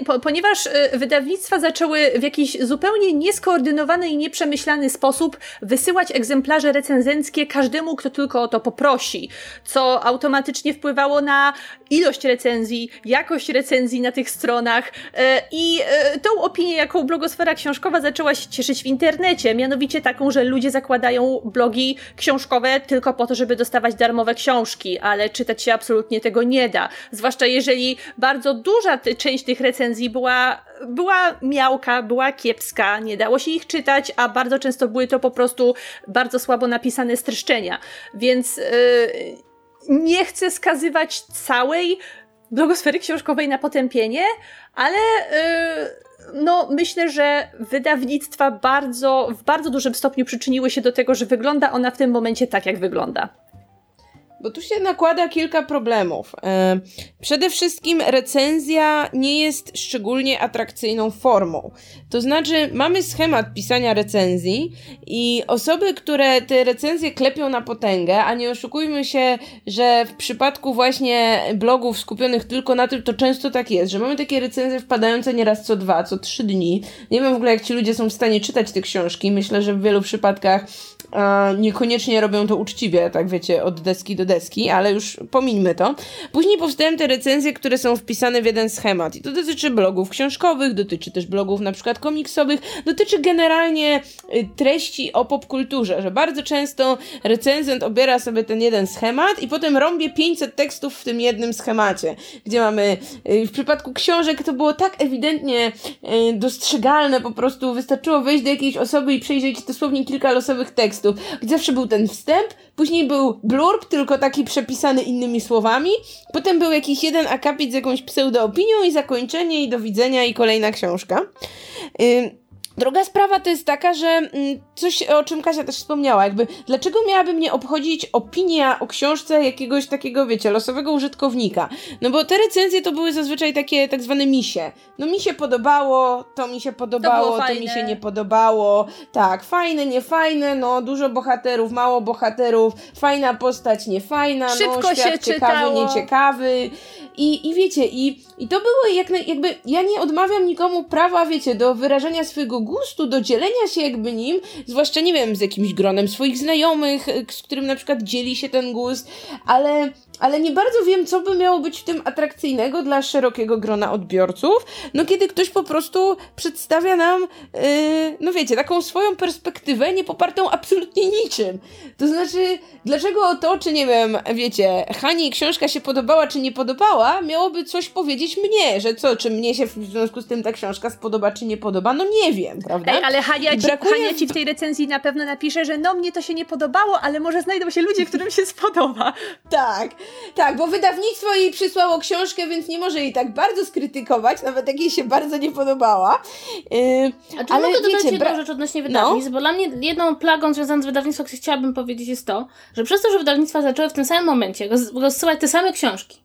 po, ponieważ e, wydawnictwa zaczęły w jakiś zupełnie nieskoordynowany i nieprzemyślany sposób wysyłać egzemplarze recenzenckie każdemu, kto tylko o to poprosi, co automatycznie wpływało na ilość recenzji, jakość recenzji na tych stronach e, i e, tą opinię, jaką blogosfera książkowa zaczęła się cieszyć w internecie, mianowicie taką, że ludzie zakładają blogi książkowe tylko po to, żeby dostawać darmowe książki, ale czytać się absolutnie tego nie da. Zwłaszcza jeżeli bardzo duża część tych recenzji była, była miałka, była kiepska, nie dało się ich czytać, a bardzo często były to po prostu bardzo słabo napisane streszczenia. Więc yy, nie chcę skazywać całej blogosfery książkowej na potępienie, ale yy, no, myślę, że wydawnictwa bardzo, w bardzo dużym stopniu przyczyniły się do tego, że wygląda ona w tym momencie tak, jak wygląda. Bo tu się nakłada kilka problemów. E, przede wszystkim recenzja nie jest szczególnie atrakcyjną formą. To znaczy, mamy schemat pisania recenzji i osoby, które te recenzje klepią na potęgę, a nie oszukujmy się, że w przypadku właśnie blogów skupionych tylko na tym, to często tak jest, że mamy takie recenzje wpadające nieraz co dwa, co trzy dni. Nie wiem w ogóle, jak ci ludzie są w stanie czytać te książki. Myślę, że w wielu przypadkach e, niekoniecznie robią to uczciwie, tak wiecie, od deski do deski, ale już pomińmy to. Później powstają te recenzje, które są wpisane w jeden schemat i to dotyczy blogów książkowych, dotyczy też blogów na przykład komiksowych, dotyczy generalnie y, treści o popkulturze, że bardzo często recenzent obiera sobie ten jeden schemat i potem rąbie 500 tekstów w tym jednym schemacie, gdzie mamy y, w przypadku książek to było tak ewidentnie y, dostrzegalne, po prostu wystarczyło wejść do jakiejś osoby i przejrzeć dosłownie kilka losowych tekstów, gdzie zawsze był ten wstęp, później był blurb, tylko taki przepisany innymi słowami, potem był jakiś jeden akapit z jakąś pseudoopinią i zakończenie i do widzenia i kolejna książka. Yy, Druga sprawa to jest taka, że mm, coś, o czym Kasia też wspomniała, jakby dlaczego miałaby mnie obchodzić opinia o książce jakiegoś takiego, wiecie, losowego użytkownika? No bo te recenzje to były zazwyczaj takie tak zwane misie. No mi się podobało, to mi się podobało, to, to mi się nie podobało. Tak, fajne, niefajne, no dużo bohaterów, mało bohaterów, fajna postać, niefajna, no, Szybko no świat się ciekawy, czytało. nieciekawy. I, I wiecie, i, i to było jak, na, jakby, ja nie odmawiam nikomu prawa, wiecie, do wyrażenia swojego gustu, do dzielenia się jakby nim, zwłaszcza, nie wiem, z jakimś gronem swoich znajomych, z którym na przykład dzieli się ten gust, ale ale nie bardzo wiem, co by miało być w tym atrakcyjnego dla szerokiego grona odbiorców, no kiedy ktoś po prostu przedstawia nam, yy, no wiecie, taką swoją perspektywę nie popartą absolutnie niczym. To znaczy, dlaczego to, czy nie wiem, wiecie, Hani książka się podobała, czy nie podobała, miałoby coś powiedzieć mnie, że co, czy mnie się w związku z tym ta książka spodoba, czy nie podoba, no nie wiem, prawda? Ej, ale Hania ci, Brakuje Hania ci w tej recenzji na pewno napisze, że no mnie to się nie podobało, ale może znajdą się ludzie, którym się spodoba. Tak, tak, bo wydawnictwo jej przysłało książkę, więc nie może jej tak bardzo skrytykować, nawet jak jej się bardzo nie podobała. Yy, A czy ale mogę dodać wiecie, jedną bra- rzecz odnośnie wydawnictw? Bo dla mnie jedną plagą związaną z wydawnictwem, którą chciałabym powiedzieć jest to, że przez to, że wydawnictwa zaczęły w tym samym momencie roz, rozsyłać te same książki,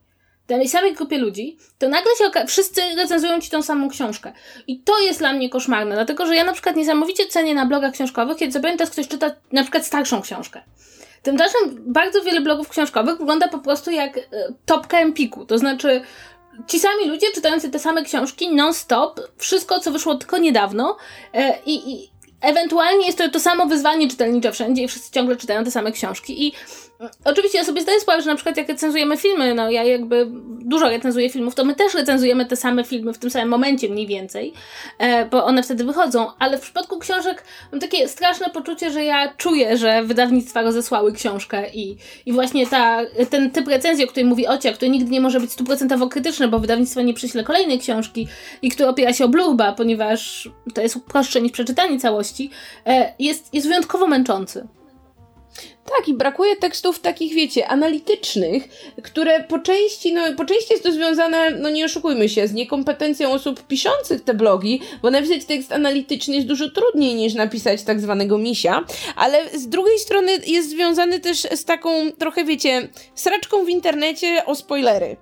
tej samej grupie ludzi, to nagle się oka- wszyscy recenzują ci tą samą książkę. I to jest dla mnie koszmarne, dlatego że ja na przykład niesamowicie cenię na blogach książkowych, kiedy sobie teraz ktoś czyta na przykład starszą książkę. Tymczasem bardzo wiele blogów książkowych wygląda po prostu jak e, topka Empiku. To znaczy, ci sami ludzie czytający te same książki non-stop, wszystko co wyszło tylko niedawno e, i, i ewentualnie jest to to samo wyzwanie czytelnicze wszędzie i wszyscy ciągle czytają te same książki. I oczywiście ja sobie zdaję sprawę, że na przykład jak recenzujemy filmy, no ja jakby dużo recenzuję filmów, to my też recenzujemy te same filmy w tym samym momencie mniej więcej, e, bo one wtedy wychodzą, ale w przypadku książek mam takie straszne poczucie, że ja czuję, że wydawnictwa rozesłały książkę i, i właśnie ta, ten typ recenzji, o której mówi Ocia, który nigdy nie może być stuprocentowo krytyczny, bo wydawnictwo nie przyśle kolejnej książki i który opiera się o blurba, ponieważ to jest prostsze niż przeczytanie całości, e, jest, jest wyjątkowo męczący. Tak, i brakuje tekstów takich, wiecie, analitycznych, które po części, no po części jest to związane, no nie oszukujmy się, z niekompetencją osób piszących te blogi, bo napisać tekst analityczny jest dużo trudniej niż napisać tak zwanego misia, ale z drugiej strony jest związany też z taką trochę, wiecie, sraczką w internecie o spoilery.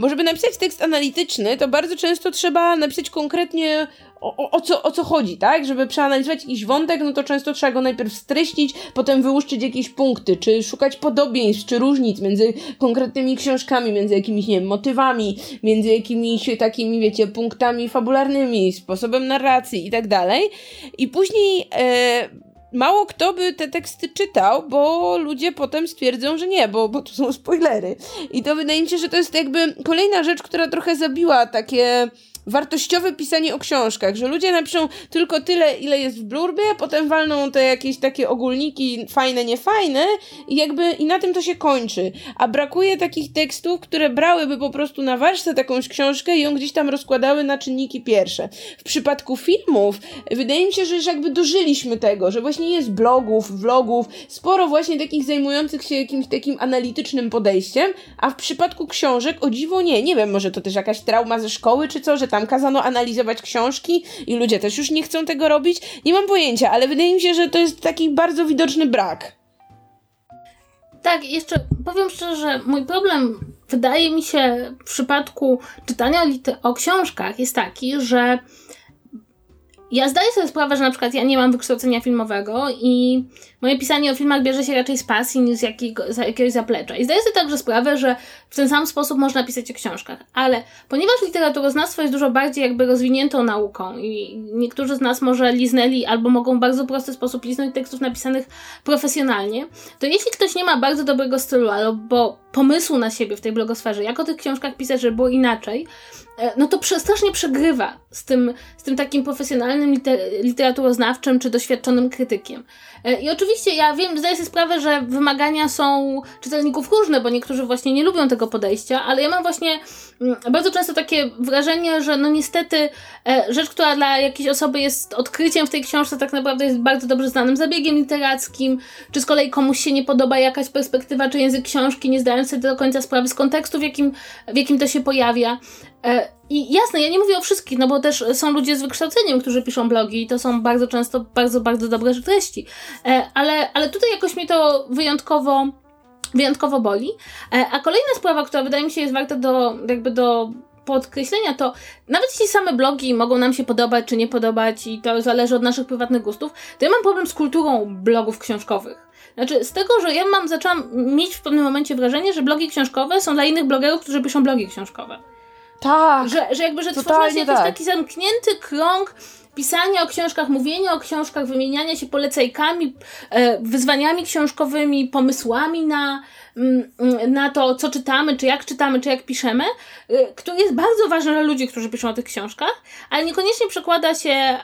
Bo żeby napisać tekst analityczny, to bardzo często trzeba napisać konkretnie o, o, o, co, o co chodzi, tak? Żeby przeanalizować jakiś wątek, no to często trzeba go najpierw streścić, potem wyłuszczyć jakieś punkty, czy szukać podobieństw, czy różnic między konkretnymi książkami, między jakimiś, nie wiem, motywami, między jakimiś takimi, wiecie, punktami fabularnymi, sposobem narracji i tak dalej. I później... E, mało kto by te teksty czytał, bo ludzie potem stwierdzą, że nie, bo, bo tu są spoilery. I to wydaje mi się, że to jest jakby kolejna rzecz, która trochę zabiła takie wartościowe pisanie o książkach, że ludzie napiszą tylko tyle, ile jest w blurbie, a potem walną te jakieś takie ogólniki fajne, niefajne i jakby i na tym to się kończy. A brakuje takich tekstów, które brałyby po prostu na warsztat jakąś książkę i ją gdzieś tam rozkładały na czynniki pierwsze. W przypadku filmów wydaje mi się, że już jakby dożyliśmy tego, że właśnie jest blogów, vlogów, sporo właśnie takich zajmujących się jakimś takim analitycznym podejściem, a w przypadku książek o dziwo nie. Nie wiem, może to też jakaś trauma ze szkoły czy co, że tam kazano analizować książki i ludzie też już nie chcą tego robić. Nie mam pojęcia, ale wydaje mi się, że to jest taki bardzo widoczny brak. Tak, jeszcze powiem szczerze, że mój problem wydaje mi się w przypadku czytania o książkach jest taki, że ja zdaję sobie sprawę, że na przykład ja nie mam wykształcenia filmowego i moje pisanie o filmach bierze się raczej z pasji niż z, jakiego, z jakiegoś zaplecza. I zdaję sobie także sprawę, że w ten sam sposób można pisać o książkach. Ale ponieważ literaturoznawstwo jest dużo bardziej jakby rozwiniętą nauką i niektórzy z nas może liznęli albo mogą w bardzo prosty sposób liznąć tekstów napisanych profesjonalnie, to jeśli ktoś nie ma bardzo dobrego stylu albo pomysłu na siebie w tej blogosferze, jak o tych książkach pisać, żeby było inaczej, e, no to strasznie przegrywa z tym, z tym takim profesjonalnym liter literaturoznawczym czy doświadczonym krytykiem. E, I oczywiście ja wiem, zdaję sobie sprawę, że wymagania są czytelników różne, bo niektórzy właśnie nie lubią tego podejścia, ale ja mam właśnie mm, bardzo często takie wrażenie, że no niestety e, rzecz, która dla jakiejś osoby jest odkryciem w tej książce, tak naprawdę jest bardzo dobrze znanym zabiegiem literackim, czy z kolei komuś się nie podoba jakaś perspektywa czy język książki, nie zdając sobie do końca sprawy z kontekstu, w jakim, w jakim to się pojawia. E, I jasne, ja nie mówię o wszystkich, no bo też są ludzie z wykształceniem, którzy piszą blogi i to są bardzo często bardzo, bardzo dobre treści. E, ale, ale tutaj jakoś mi to wyjątkowo, wyjątkowo boli. E, a kolejna sprawa, która wydaje mi się jest warta do, jakby do podkreślenia, to nawet jeśli same blogi mogą nam się podobać czy nie podobać i to zależy od naszych prywatnych gustów, to ja mam problem z kulturą blogów książkowych. Znaczy, z tego, że ja mam, zaczęłam mieć w pewnym momencie wrażenie, że blogi książkowe są dla innych blogerów, którzy piszą blogi książkowe. Tak. Że, że jakby, że tworzy się jakiś tak. taki zamknięty krąg pisania o książkach, mówienia o książkach, wymieniania się polecajkami, e, wyzwaniami książkowymi, pomysłami na, na to, co czytamy, czy jak czytamy, czy jak piszemy, e, który jest bardzo ważny dla ludzi, którzy piszą o tych książkach, ale niekoniecznie przekłada się e,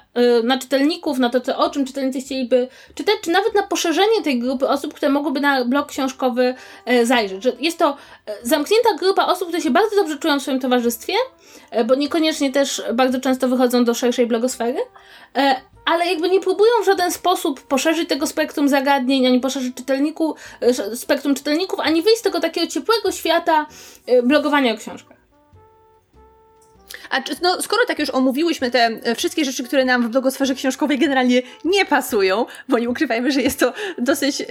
na czytelników, na to, o czym czytelnicy chcieliby czytać, czy nawet na poszerzenie tej grupy osób, które mogłyby na blog książkowy zajrzeć. Że jest to zamknięta grupa osób, które się bardzo dobrze czują w swoim towarzystwie, bo niekoniecznie też bardzo często wychodzą do szerszej blogosfery, E, ale jakby nie próbują w żaden sposób poszerzyć tego spektrum zagadnień, ani poszerzyć czytelniku, e, spektrum czytelników, ani wyjść z tego takiego ciepłego świata e, blogowania o książkach. A no, skoro tak już omówiłyśmy te e, wszystkie rzeczy, które nam w blogosferze książkowej generalnie nie pasują, bo nie ukrywajmy, że jest to dosyć e,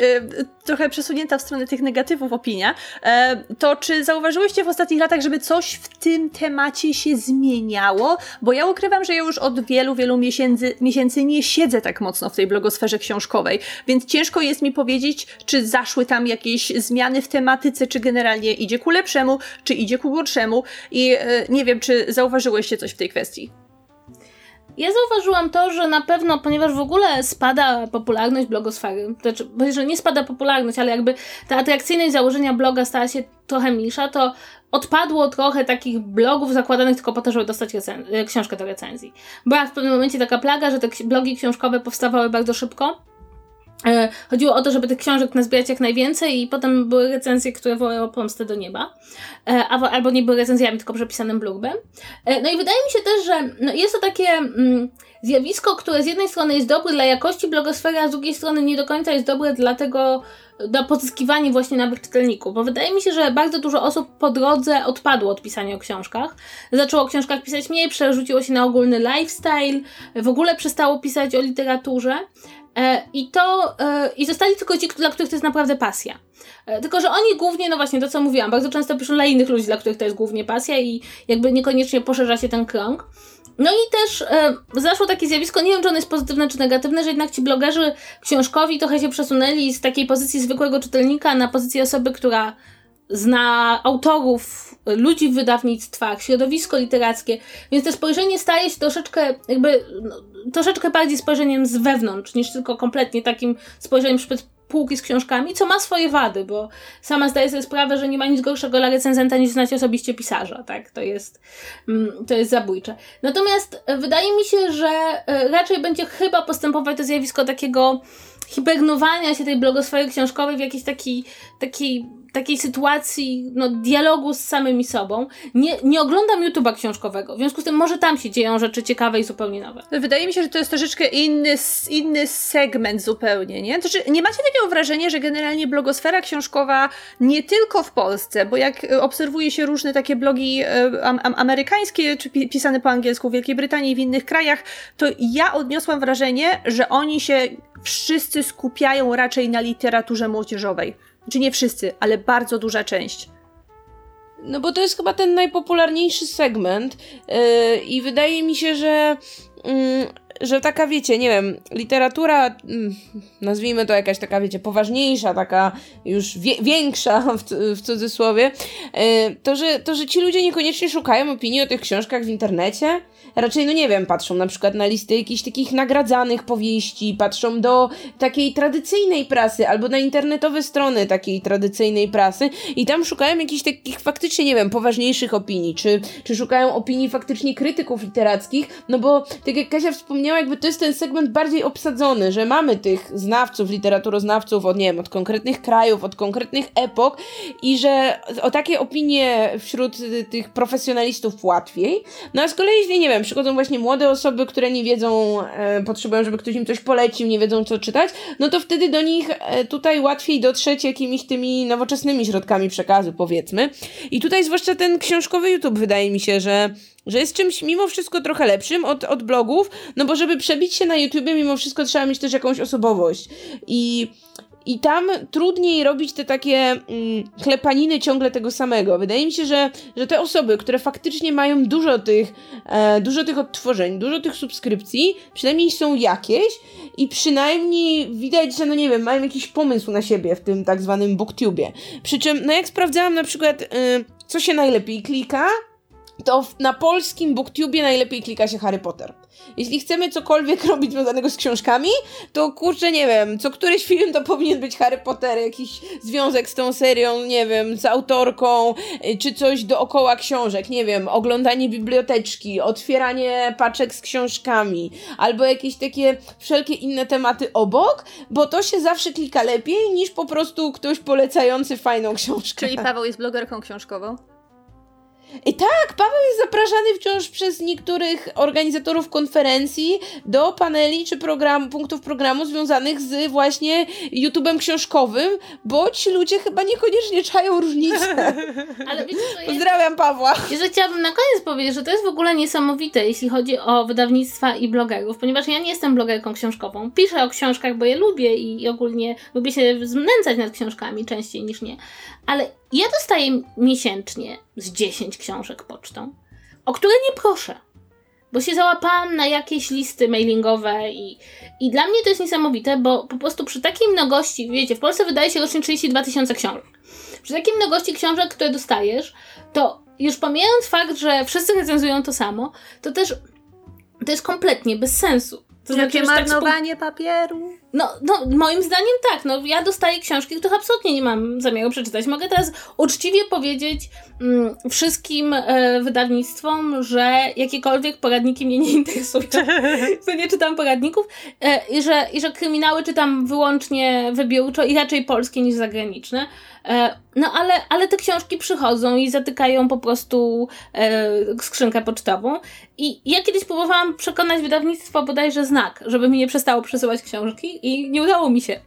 trochę przesunięta w stronę tych negatywów opinia, e, to czy zauważyłyście w ostatnich latach, żeby coś w tym temacie się zmieniało? Bo ja ukrywam, że ja już od wielu, wielu miesięcy, miesięcy nie siedzę tak mocno w tej blogosferze książkowej, więc ciężko jest mi powiedzieć, czy zaszły tam jakieś zmiany w tematyce, czy generalnie idzie ku lepszemu, czy idzie ku gorszemu i e, nie wiem, czy zauważyłyście zauważyłyście coś w tej kwestii? Ja zauważyłam to, że na pewno, ponieważ w ogóle spada popularność blogosfery, to znaczy, że nie spada popularność, ale jakby ta atrakcyjność założenia bloga stała się trochę mniejsza, to odpadło trochę takich blogów zakładanych tylko po to, żeby dostać książkę do recenzji. Była w pewnym momencie taka plaga, że te blogi książkowe powstawały bardzo szybko E, chodziło o to, żeby tych książek nazbierać jak najwięcej i potem były recenzje, które wołały pomstę do nieba. E, albo nie były recenzjami, tylko przepisanym blurbem. E, no i wydaje mi się też, że no jest to takie mm, zjawisko, które z jednej strony jest dobre dla jakości blogosfery, a z drugiej strony nie do końca jest dobre dla tego, do pozyskiwania właśnie nowych czytelników, bo wydaje mi się, że bardzo dużo osób po drodze odpadło od pisania o książkach. Zaczęło o książkach pisać mniej, przerzuciło się na ogólny lifestyle, w ogóle przestało pisać o literaturze. E, I to, e, i zostali tylko ci, dla których to jest naprawdę pasja. E, tylko, że oni głównie, no właśnie to co mówiłam, bardzo często piszą dla innych ludzi, dla których to jest głównie pasja i jakby niekoniecznie poszerza się ten krąg. No i też e, zaszło takie zjawisko, nie wiem czy ono jest pozytywne czy negatywne, że jednak ci blogerzy książkowi trochę się przesunęli z takiej pozycji zwykłego czytelnika na pozycję osoby, która zna autorów, ludzi w wydawnictwach, środowisko literackie, więc to spojrzenie staje się troszeczkę jakby, no, troszeczkę bardziej spojrzeniem z wewnątrz, niż tylko kompletnie takim spojrzeniem przed półki z książkami, co ma swoje wady, bo sama zdaję sobie sprawę, że nie ma nic gorszego dla recenzenta niż znać osobiście pisarza, tak? To jest, mm, to jest zabójcze. Natomiast e, wydaje mi się, że e, raczej będzie chyba postępować to zjawisko takiego hibernowania się tej blogosfery książkowej w jakiejś takiej, takiej takiej sytuacji, no, dialogu z samymi sobą. Nie, nie oglądam YouTube'a książkowego, w związku z tym może tam się dzieją rzeczy ciekawe i zupełnie nowe. Wydaje mi się, że to jest troszeczkę inny, inny segment zupełnie, nie? Znaczy, nie macie takiego wrażenia, że generalnie blogosfera książkowa nie tylko w Polsce, bo jak obserwuje się różne takie blogi e, am, amerykańskie, czy pisane po angielsku w Wielkiej Brytanii i w innych krajach, to ja odniosłam wrażenie, że oni się wszyscy skupiają raczej na literaturze młodzieżowej Czy nie wszyscy, ale bardzo duża część. No bo to jest chyba ten najpopularniejszy segment yy, i wydaje mi się, że yy, że taka, wiecie, nie wiem, literatura, mm, nazwijmy to jakaś taka, wiecie, poważniejsza, taka już wie, większa [LAUGHS] w, w cudzysłowie, yy, to że, to, że ci ludzie niekoniecznie szukają opinii o tych książkach w internecie, raczej, no nie wiem, patrzą na przykład na listy jakichś takich nagradzanych powieści, patrzą do takiej tradycyjnej prasy albo na internetowe strony takiej tradycyjnej prasy i tam szukają jakichś takich faktycznie, nie wiem, poważniejszych opinii, czy, czy szukają opinii faktycznie krytyków literackich, no bo tak jak Kasia wspomniała, jakby to jest ten segment bardziej obsadzony, że mamy tych znawców, literaturoznawców od, nie wiem, od konkretnych krajów, od konkretnych epok i że o takie opinie wśród tych profesjonalistów łatwiej, no a z kolei, nie wiem, przychodzą właśnie młode osoby, które nie wiedzą, e, potrzebują, żeby ktoś im coś polecił, nie wiedzą co czytać, no to wtedy do nich e, tutaj łatwiej dotrzeć jakimiś tymi nowoczesnymi środkami przekazu, powiedzmy. I tutaj zwłaszcza ten książkowy YouTube wydaje mi się, że że jest czymś mimo wszystko trochę lepszym od, od blogów, no bo żeby przebić się na YouTubie, mimo wszystko trzeba mieć też jakąś osobowość. I i tam trudniej robić te takie mm, klepaniny ciągle tego samego. Wydaje mi się, że, że te osoby, które faktycznie mają dużo tych, e, dużo tych odtworzeń, dużo tych subskrypcji, przynajmniej są jakieś i przynajmniej widać, że no nie wiem, mają jakiś pomysł na siebie w tym tak zwanym booktubie. Przy czym, no jak sprawdzałam na przykład, y, co się najlepiej klika, to na polskim booktubie najlepiej klika się Harry Potter. Jeśli chcemy cokolwiek [LAUGHS] robić związanego z książkami, to kurczę, nie wiem, co któryś [LAUGHS] film to powinien być Harry Potter, jakiś związek z tą serią, nie wiem, z autorką, y, czy coś dookoła książek, nie wiem, oglądanie biblioteczki, otwieranie paczek z książkami, albo jakieś takie wszelkie inne tematy obok, bo to się zawsze klika lepiej niż po prostu ktoś polecający fajną książkę. Czyli Paweł jest blogerką książkową? I tak, Paweł jest zapraszany wciąż przez niektórych organizatorów konferencji do paneli czy program, punktów programu związanych z właśnie YouTube'em książkowym, bo ci ludzie chyba niekoniecznie czają różnicę. [LAUGHS] Ale wiecie, co Pozdrawiam Pawła. Ja chciałabym na koniec powiedzieć, że to jest w ogóle niesamowite, jeśli chodzi o wydawnictwa i blogerów, ponieważ ja nie jestem blogerką książkową. Piszę o książkach, bo je lubię i ogólnie lubię się znęcać nad książkami częściej niż nie. Ale ja dostaję miesięcznie z 10 książek pocztą, o które nie proszę, bo się załapałam na jakieś listy mailingowe i, i dla mnie to jest niesamowite, bo po prostu przy takiej mnogości, wiecie, w Polsce wydaje się rocznie 32 tysiące książek. Przy takiej mnogości książek, które dostajesz, to już pomijając fakt, że wszyscy recenzują to samo, to też to jest kompletnie bez sensu. To znaczy, Jakie tak marnowanie tak papieru. No, no, moim zdaniem tak. No, ja dostaję książki, których absolutnie nie mam zamiaru przeczytać. Mogę teraz uczciwie powiedzieć mm, wszystkim e, wydawnictwom, że jakiekolwiek poradniki mnie nie interesują. [LAUGHS] Co nie czytam poradników. E, i, że, I że kryminały czytam wyłącznie wybiórczo i raczej polskie niż zagraniczne. E, no ale, ale te książki przychodzą i zatykają po prostu e, skrzynkę pocztową. I ja kiedyś próbowałam przekonać wydawnictwo bodajże znak, żeby mi nie przestało przesyłać książki i nie udało mi się. [LAUGHS]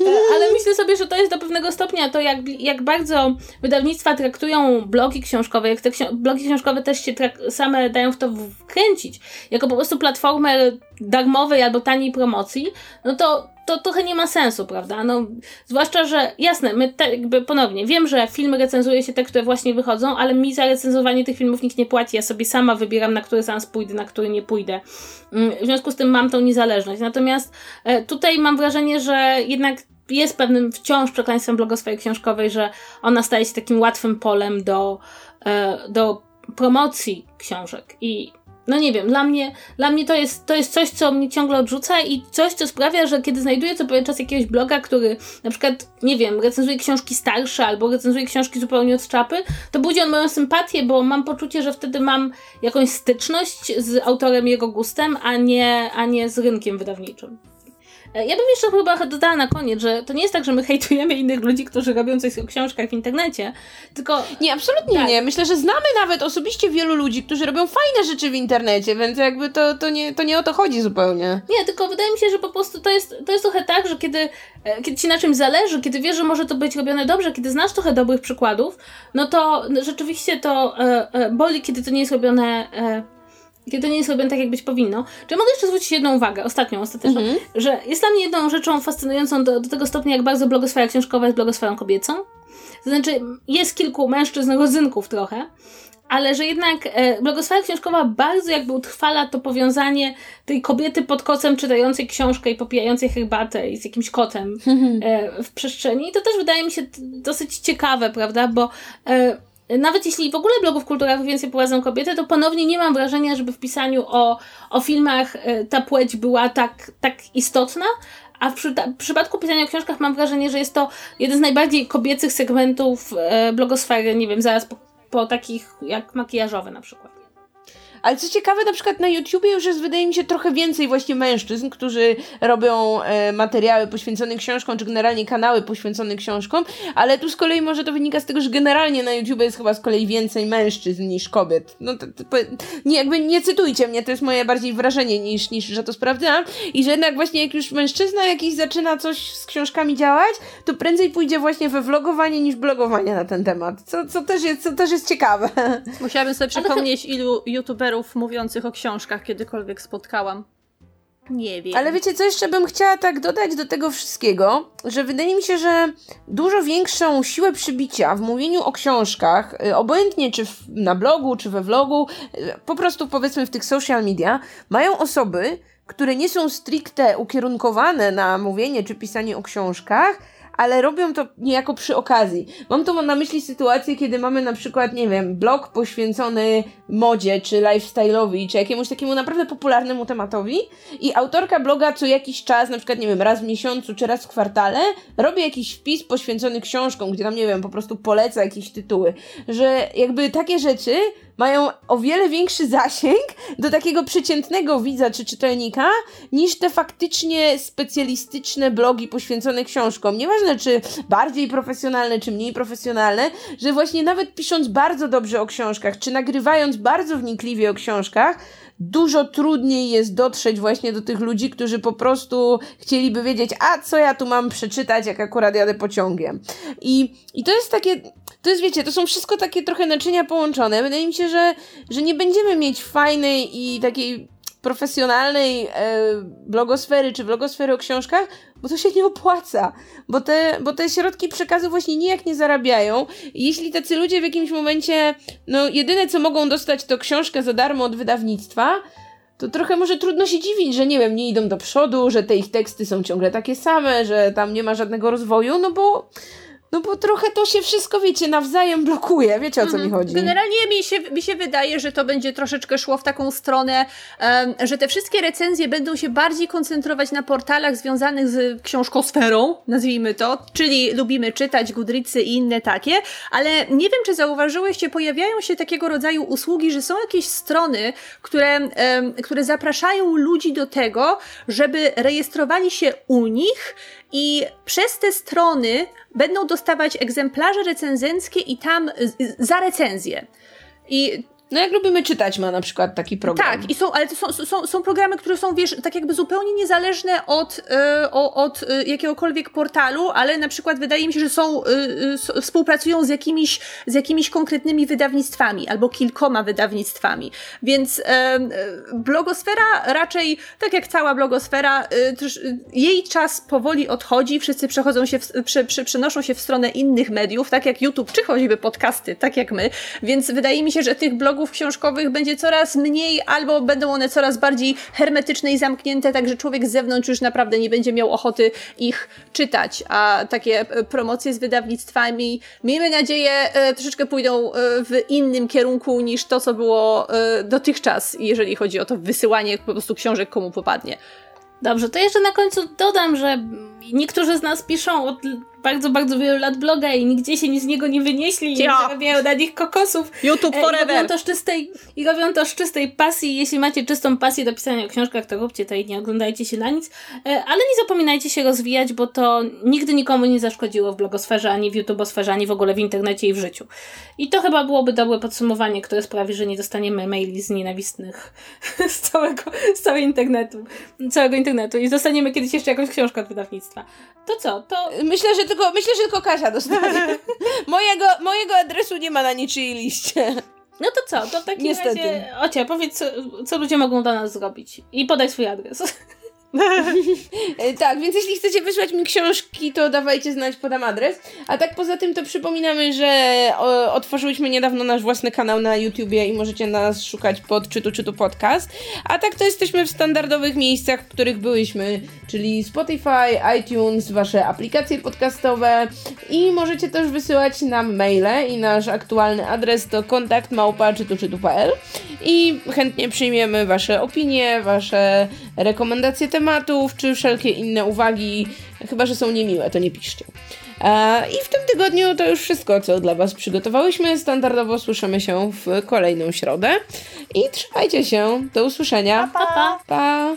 E, ale myślę sobie, że to jest do pewnego stopnia to, jak, jak bardzo wydawnictwa traktują blogi książkowe, jak te ksi blogi książkowe też się same dają w to wkręcić, jako po prostu platformę darmowej albo taniej promocji, no to to trochę nie ma sensu, prawda? No, zwłaszcza, że jasne, my te, jakby ponownie, wiem, że filmy recenzuje się te, które właśnie wychodzą, ale mi za recenzowanie tych filmów nikt nie płaci, ja sobie sama wybieram, na który seans pójdę, na który nie pójdę. Mm, w związku z tym mam tą niezależność. Natomiast e, tutaj mam wrażenie, że jednak jest pewnym wciąż przekleństwem blogosfery książkowej, że ona staje się takim łatwym polem do, e, do promocji książek i no nie wiem, dla mnie, dla mnie to, jest, to jest coś, co mnie ciągle odrzuca i coś, co sprawia, że kiedy znajduję co pewien czas jakiegoś bloga, który na przykład, nie wiem, recenzuje książki starsze albo recenzuje książki zupełnie od czapy, to budzi on moją sympatię, bo mam poczucie, że wtedy mam jakąś styczność z autorem jego gustem, a nie, a nie z rynkiem wydawniczym. E, ja bym jeszcze chyba dodała na koniec, że to nie jest tak, że my hejtujemy innych ludzi, którzy robią coś o książkach w internecie, tylko... Nie, absolutnie tak. nie. Myślę, że znamy nawet osobiście wielu ludzi, którzy robią fajne rzeczy w internecie, więc jakby to, to, nie, to nie o to chodzi zupełnie. Nie, tylko wydaje mi się, że po prostu to jest, to jest trochę tak, że kiedy, e, kiedy ci na czymś zależy, kiedy wiesz, że może to być robione dobrze, kiedy znasz trochę dobrych przykładów, no to rzeczywiście to e, e, boli, kiedy to nie jest robione... E, kiedy nie jest robione tak, jak być powinno. Czy mogę jeszcze zwrócić jedną uwagę, ostatnią, ostateczną, mm -hmm. że jest dla mnie jedną rzeczą fascynującą do, do tego stopnia, jak bardzo blogosfera książkowa jest blogosferą kobiecą. To znaczy, jest kilku mężczyzn rodzynków trochę, ale że jednak e, blogosfera książkowa bardzo jakby utrwala to powiązanie tej kobiety pod kocem czytającej książkę i popijającej herbatę i z jakimś kotem e, w przestrzeni. I to też wydaje mi się dosyć ciekawe, prawda, bo e, nawet jeśli w ogóle blogów kulturowych więcej prowadzą kobiety, to ponownie nie mam wrażenia, żeby w pisaniu o, o filmach e, ta płeć była tak, tak istotna, a w, przy, w przypadku pisania o książkach mam wrażenie, że jest to jeden z najbardziej kobiecych segmentów e, blogosfery, nie wiem, zaraz po, po takich jak makijażowe na przykład. Ale co ciekawe, na przykład na YouTubie już jest, wydaje mi się, trochę więcej właśnie mężczyzn, którzy robią e, materiały poświęcone książkom, czy generalnie kanały poświęcone książkom, ale tu z kolei może to wynika z tego, że generalnie na YouTube jest chyba z kolei więcej mężczyzn niż kobiet. No to, to, nie, jakby nie cytujcie mnie, to jest moje bardziej wrażenie niż, niż że to sprawdzam. I że jednak właśnie jak już mężczyzna jakiś zaczyna coś z książkami działać, to prędzej pójdzie właśnie we vlogowanie niż blogowanie na ten temat. Co, co, też, jest, co też jest ciekawe. Musiałabym sobie przypomnieć, ilu youtuberów mówiących o książkach kiedykolwiek spotkałam. Nie wiem. Ale wiecie, co jeszcze bym chciała tak dodać do tego wszystkiego, że wydaje mi się, że dużo większą siłę przybicia w mówieniu o książkach, y, obojętnie czy w, na blogu, czy we vlogu, y, po prostu powiedzmy w tych social media, mają osoby, które nie są stricte ukierunkowane na mówienie czy pisanie o książkach, ale robią to niejako przy okazji. Mam tu na myśli sytuację, kiedy mamy na przykład, nie wiem, blog poświęcony modzie, czy lifestyle'owi, czy jakiemuś takiemu naprawdę popularnemu tematowi i autorka bloga co jakiś czas, na przykład, nie wiem, raz w miesiącu, czy raz w kwartale, robi jakiś wpis poświęcony książkom, gdzie tam, nie wiem, po prostu poleca jakieś tytuły. Że jakby takie rzeczy mają o wiele większy zasięg do takiego przeciętnego widza czy czytelnika niż te faktycznie specjalistyczne blogi poświęcone książkom. Nieważne, czy bardziej profesjonalne, czy mniej profesjonalne, że właśnie nawet pisząc bardzo dobrze o książkach, czy nagrywając bardzo wnikliwie o książkach, dużo trudniej jest dotrzeć właśnie do tych ludzi, którzy po prostu chcieliby wiedzieć, a co ja tu mam przeczytać, jak akurat jadę pociągiem. I, i to jest takie, to jest wiecie, to są wszystko takie trochę naczynia połączone. Wydaje mi się, że, że nie będziemy mieć fajnej i takiej profesjonalnej e, blogosfery czy blogosfery o książkach, bo to się nie opłaca, bo te, bo te środki przekazu właśnie nijak nie zarabiają. Jeśli tacy ludzie w jakimś momencie, no jedyne co mogą dostać to książkę za darmo od wydawnictwa, to trochę może trudno się dziwić, że nie wiem, nie idą do przodu, że te ich teksty są ciągle takie same, że tam nie ma żadnego rozwoju, no bo no bo trochę to się wszystko, wiecie, nawzajem blokuje. Wiecie o co mi mhm. chodzi? Generalnie mi się, mi się wydaje, że to będzie troszeczkę szło w taką stronę, um, że te wszystkie recenzje będą się bardziej koncentrować na portalach związanych z książkosferą, nazwijmy to, czyli lubimy czytać, Goodreadsy i inne takie, ale nie wiem, czy zauważyłyście, pojawiają się takiego rodzaju usługi, że są jakieś strony, które, um, które zapraszają ludzi do tego, żeby rejestrowali się u nich i przez te strony będą dostawać egzemplarze recenzenckie i tam za recenzję. I no jak lubimy czytać ma na przykład taki program. Tak, i są, ale to są, są, są programy, które są, wiesz, tak jakby zupełnie niezależne od, yy, od yy, jakiegokolwiek portalu, ale na przykład wydaje mi się, że są, yy, współpracują z jakimiś, z jakimiś konkretnymi wydawnictwami albo kilkoma wydawnictwami. Więc blogosfera raczej, tak jak cała blogosfera, jej czas powoli odchodzi, wszyscy przechodzą się, w, prze, prze, przenoszą się w stronę innych mediów, tak jak YouTube, czy choćby podcasty, tak jak my, więc wydaje mi się, że tych blogów blogów książkowych będzie coraz mniej, albo będą one coraz bardziej hermetyczne i zamknięte, tak że człowiek z zewnątrz już naprawdę nie będzie miał ochoty ich czytać. A takie e, promocje z wydawnictwami, miejmy nadzieję, e, troszeczkę pójdą e, w innym kierunku niż to, co było dotychczas, jeżeli chodzi o to wysyłanie po prostu książek komu popadnie. Dobrze, to jeszcze na końcu dodam, że niektórzy z nas piszą od bardzo, bardzo wielu lat bloga i nigdzie się z niego nie wynieśli i zarabiają na nich kokosów. YouTube forever! I robią, to z czystej, I robią to z czystej pasji. Jeśli macie czystą pasję do pisania o książkach, to róbcie to i nie oglądajcie się na nic. E, ale nie zapominajcie się rozwijać, bo to nigdy nikomu nie zaszkodziło w blogosferze, ani w YouTubosferze, ani w ogóle w internecie i w życiu. I to chyba byłoby dobre podsumowanie, które sprawi, że nie dostaniemy maili z nienawistnych [LAUGHS] z całego, z całego internetu, całego internetu i dostaniemy kiedyś jeszcze jakąś książkę od wydawnictwa. To co? To... Myślę, że tylko, myślę, że tylko Kasia dostanie. [LAUGHS] mojego, mojego adresu nie ma na niczyjej liście. No to co? To w takim Niestety. razie, Ocia, powiedz, co, co ludzie mogą do nas zrobić. I podaj swój adres. [LAUGHS] E, Tak, więc jeśli chcecie wysłać mi książki, to dawajcie znać, podam adres. A tak poza tym to przypominamy, że o, otworzyłyśmy niedawno nasz własny kanał na YouTubie i możecie nas szukać pod Czytu Czytu Podcast. A tak to jesteśmy w standardowych miejscach, w których byłyśmy, czyli Spotify, iTunes, wasze aplikacje podcastowe i możecie też wysyłać nam maile i nasz aktualny adres to kontakt i chętnie przyjmiemy wasze opinie, wasze rekomendacje tematów, czy wszelkie inne uwagi, chyba że są niemiłe, to nie piszcie. E, I w tym tygodniu to już wszystko, co dla Was przygotowałyśmy. Standardowo słyszymy się w kolejną środę. I trzymajcie się. Do usłyszenia. Pa, pa. pa.